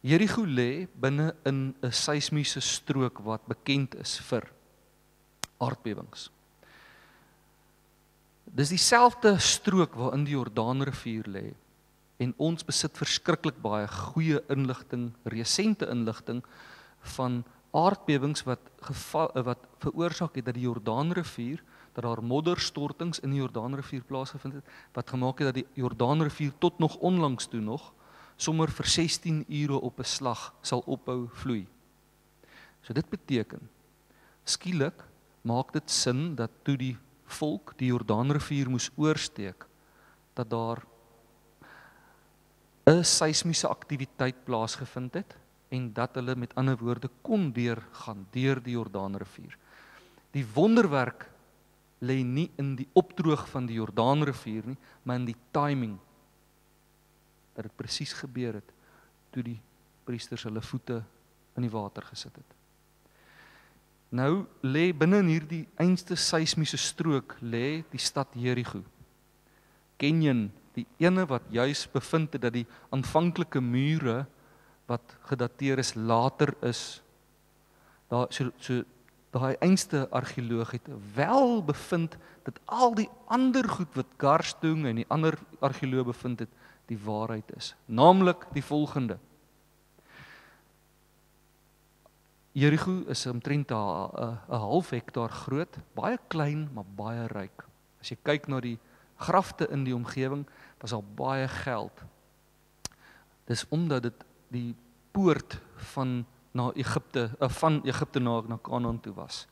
Speaker 1: Jericho lê binne in 'n seismiese strook wat bekend is vir aardbewings. Dis dieselfde strook waarin die Jordaanrivier lê. En ons besit verskriklik baie goeie inligting, resente inligting van aardbewings wat geval wat veroorsaak het dat die Jordaanrivier dat daar modderstortings in die Jordaanrivier plaasgevind het wat gemaak het dat die Jordaanrivier tot nog onlangs toe nog sommer vir 16 ure op 'n slag sal ophou vloei. So dit beteken skielik maak dit sin dat toe die volk die Jordaanrivier moes oorsteek dat daar 'n seismiese aktiwiteit plaasgevind het en dat hulle met ander woorde kon deurgaan deur die Jordaanrivier. Die wonderwerk lê nie in die opdroog van die Jordaanrivier nie, maar in die timing dat dit presies gebeur het toe die priesters hulle voete in die water gesit het. Nou lê binne in hierdie einste seismiese strook lê die stad Jerigo. Kenyon, die ene wat juis bevind het dat die aanvanklike mure wat gedateer is later is daar so so daai einste argeoloog het wel bevind dat al die ander goed wat Garstung en die ander argeoloog bevind het die waarheid is. Naamlik die volgende: Jerigo is omtrent 'n 'n half hektaar groot, baie klein maar baie ryk. As jy kyk na die grafte in die omgewing, was al baie geld. Dis omdat dit die poort van na Egipte, uh, van Egipte na na Kanaan toe was.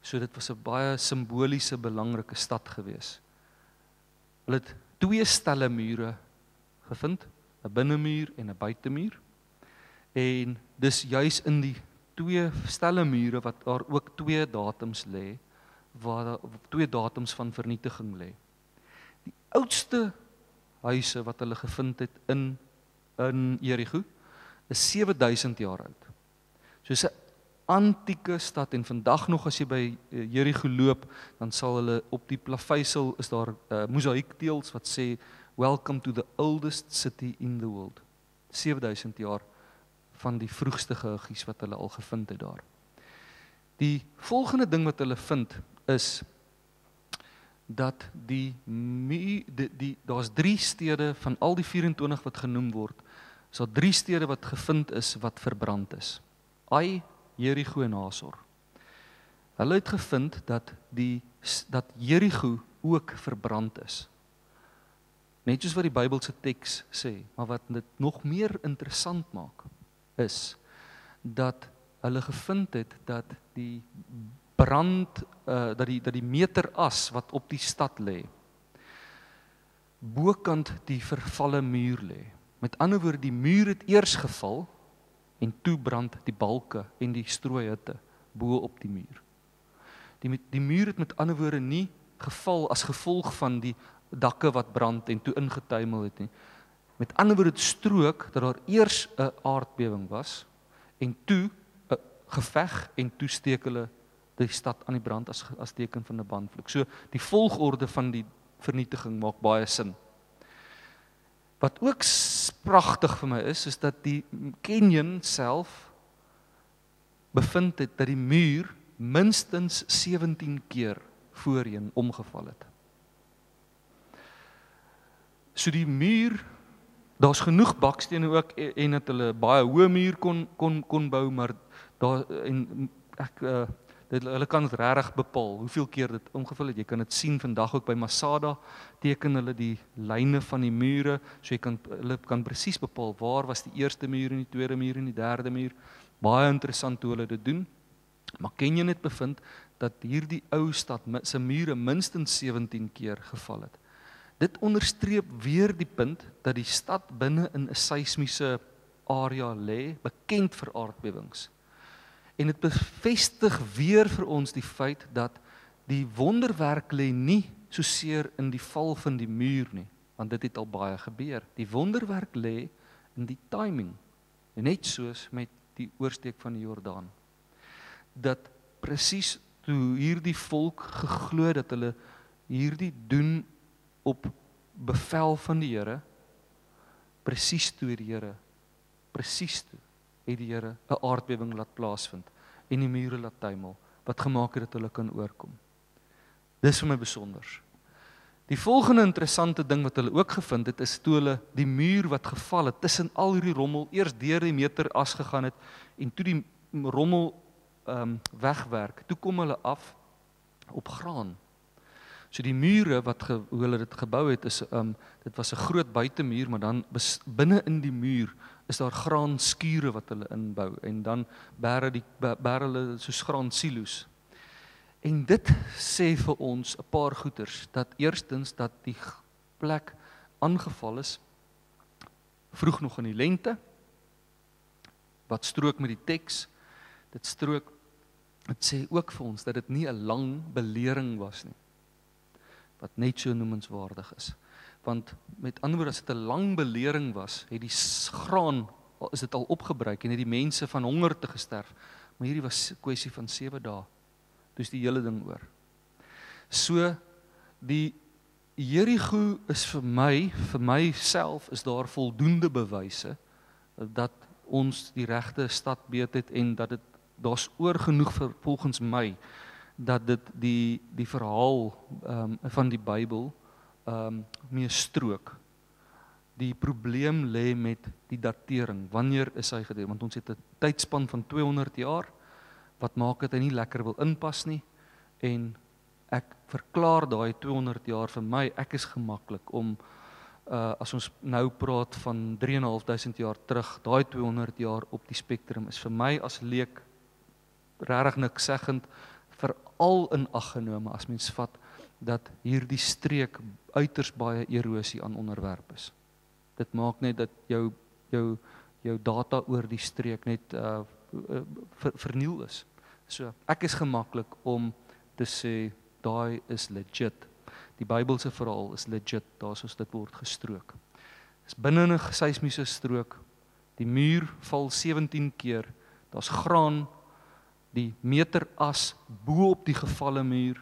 Speaker 1: So dit was 'n baie simboliese belangrike stad gewees. Hulle het twee stelle mure gevind, 'n binnemuur en 'n buitemuur. En dis juis in die twee stelle mure wat daar ook twee datums lê waar twee datums van vernietiging lê. Die oudste huise wat hulle gevind het in in Jerigo is 7000 jaar oud. Soos 'n antieke stad en vandag nog as jy by eh, Jerigo loop, dan sal hulle op die plaveisel is daar uh, mosaïekteels wat sê welcome to the oldest city in the world. 7000 jaar van die vroegste gehuggies wat hulle al gevind het daar. Die volgende ding wat hulle vind is dat die die, die daar's 3 stede van al die 24 wat genoem word, is daar 3 stede wat gevind is wat verbrand is. Ai, Jerigo en Hazor. Hulle het gevind dat die dat Jerigo ook verbrand is. Net soos wat die Bybelse teks sê, maar wat dit nog meer interessant maak is dat hulle gevind het dat die brand uh dat die dat die meteras wat op die stad lê bokant die vervalle muur lê. Met ander woorde die muur het eers geval en toe brand die balke en die strooihitte bo op die muur. Die die muur het met ander woorde nie geval as gevolg van die dakke wat brand en toe ingetuimel het nie. Met ander woorde dit strook dat daar eers 'n aardbewing was en toe 'n geveg en toe steek hulle die stad aan die brand as as teken van 'n bandvloek. So die volgorde van die vernietiging maak baie sin. Wat ook pragtig vir my is, is dat die Kenyan self bevind het dat die muur minstens 17 keer voorheen omgeval het. So die muur, daar's genoeg bakstene ook en dat hulle baie hoë muur kon kon kon bou, maar daar en ek uh, dit hulle kan dit regtig bepaal hoeveel keer dit omgevul het. Jy kan dit sien vandag ook by Masada teken hulle die lyne van die mure, so jy kan hulle kan presies bepaal waar was die eerste muur en die tweede muur en die derde muur. Baie interessant hoe hulle dit doen. Maar ken jy net bevind dat hierdie ou stad se mure minstens 17 keer geval het. Dit onderstreep weer die punt dat die stad binne in 'n seismiese area lê, bekend vir aardbewings. En dit bevestig weer vir ons die feit dat die wonderwerk lê nie so seer in die val van die muur nie, want dit het al baie gebeur. Die wonderwerk lê in die timing. Net soos met die oorsteek van die Jordaan. Dat presies toe hierdie volk geglo dat hulle hierdie doen op bevel van die Here presies toe die Here presies toe het die Here 'n aardbewing laat plaasvind en die mure laat tuimel wat gemaak het dat hulle kan oorkom. Dis vir my besonder. Die volgende interessante ding wat hulle ook gevind het is toe hulle die muur wat geval het tussen al hierdie rommel eers deur die meter as gegaan het en toe die rommel ehm um, wegwerk. Toe kom hulle af op graan. So die mure wat ge, hoe hulle dit gebou het is ehm um, dit was 'n groot buitemuur, maar dan binne in die muur is daar graanskure wat hulle inbou en dan bære die bære hulle soos graan silo's. En dit sê vir ons 'n paar goeters dat eerstens dat die plek aangeval is vroeg nog in die lente wat strook met die teks dit strook dit sê ook vir ons dat dit nie 'n lang belering was nie wat net so noemenswaardig is want met ander woorde as dit 'n lang belering was, het die graan is dit al opgebruik en het die mense van honger te gesterf. Maar hierdie was 'n kwessie van 7 dae. Dis die hele ding oor. So die Jerigo is vir my, vir myself is daar voldoende bewyse dat ons die regte stad beet het en dat dit daar's oor genoeg vir volgens my dat dit die die verhaal um, van die Bybel ehm um, mee strook. Die probleem lê met die datering. Wanneer is hy gedoen? Want ons het 'n tydspan van 200 jaar wat maak dit hy nie lekker wil inpas nie en ek verklaar daai 200 jaar vir my ek is gemaklik om uh as ons nou praat van 3.500 jaar terug daai 200 jaar op die spektrum is vir my as leek regtig niks seggend veral in ag genome as mens vat dat hierdie streek uiters baie erosie aan onderwerp is. Dit maak net dat jou jou jou data oor die streek net uh ver, verniel is. So ek is gemaklik om te sê daai is legit. Die Bybelse verhaal is legit, daar's ons dit word gestrook. Is binne 'n seismiese strook. Die muur val 17 keer. Daar's graan die meter as bo op die gevalle muur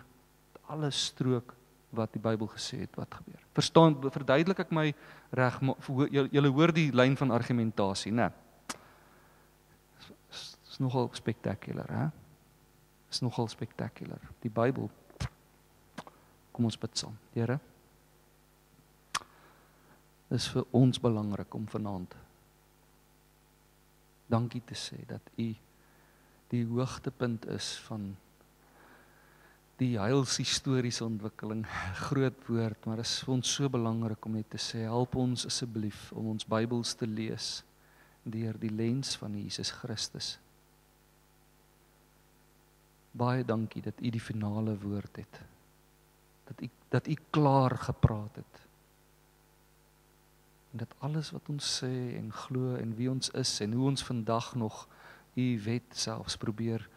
Speaker 1: alles strook wat die Bybel gesê het wat gebeur. Verstaan verduidelik ek my reg julle hoor die lyn van argumentasie, né? Is, is nogal spektakulêr, hè? Is nogal spektakulêr. Die Bybel Kom ons bid saam. Here. Dis vir ons belangrik om vanaand dankie te sê dat u die hoogtepunt is van die heilshistoriese ontwikkeling [laughs] groot woord, maar dit is vir ons so belangrik om net te sê help ons asseblief om ons Bybels te lees deur die lens van Jesus Christus. Baie dankie dat u die finale woord het. Dat u dat u klaar gepraat het. En dat alles wat ons sê en glo en wie ons is en hoe ons vandag nog u wet selfs probeer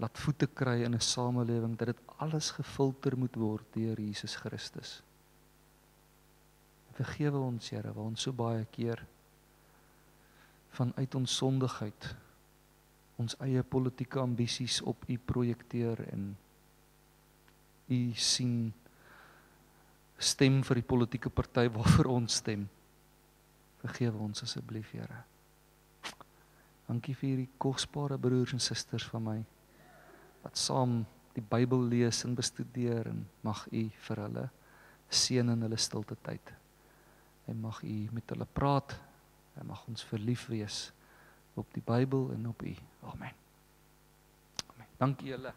Speaker 1: laat voete kry in 'n samelewing dat dit alles gefilter moet word deur Jesus Christus. Vergewe ons Here waar ons so baie keer vanuit ons sondigheid ons eie politieke ambisies op u projekteer en u sien stem vir die politieke party [laughs] waarvoor ons stem. Vergewe ons asseblief, Here. Dankie vir hierdie kosbare broers en susters van my wat saam die Bybel lees en bestudeer en mag U vir hulle seën in hulle stilte tyd. En mag U met hulle praat en mag ons verlief wees op die Bybel en op U. Amen. Amen. Dankie julle.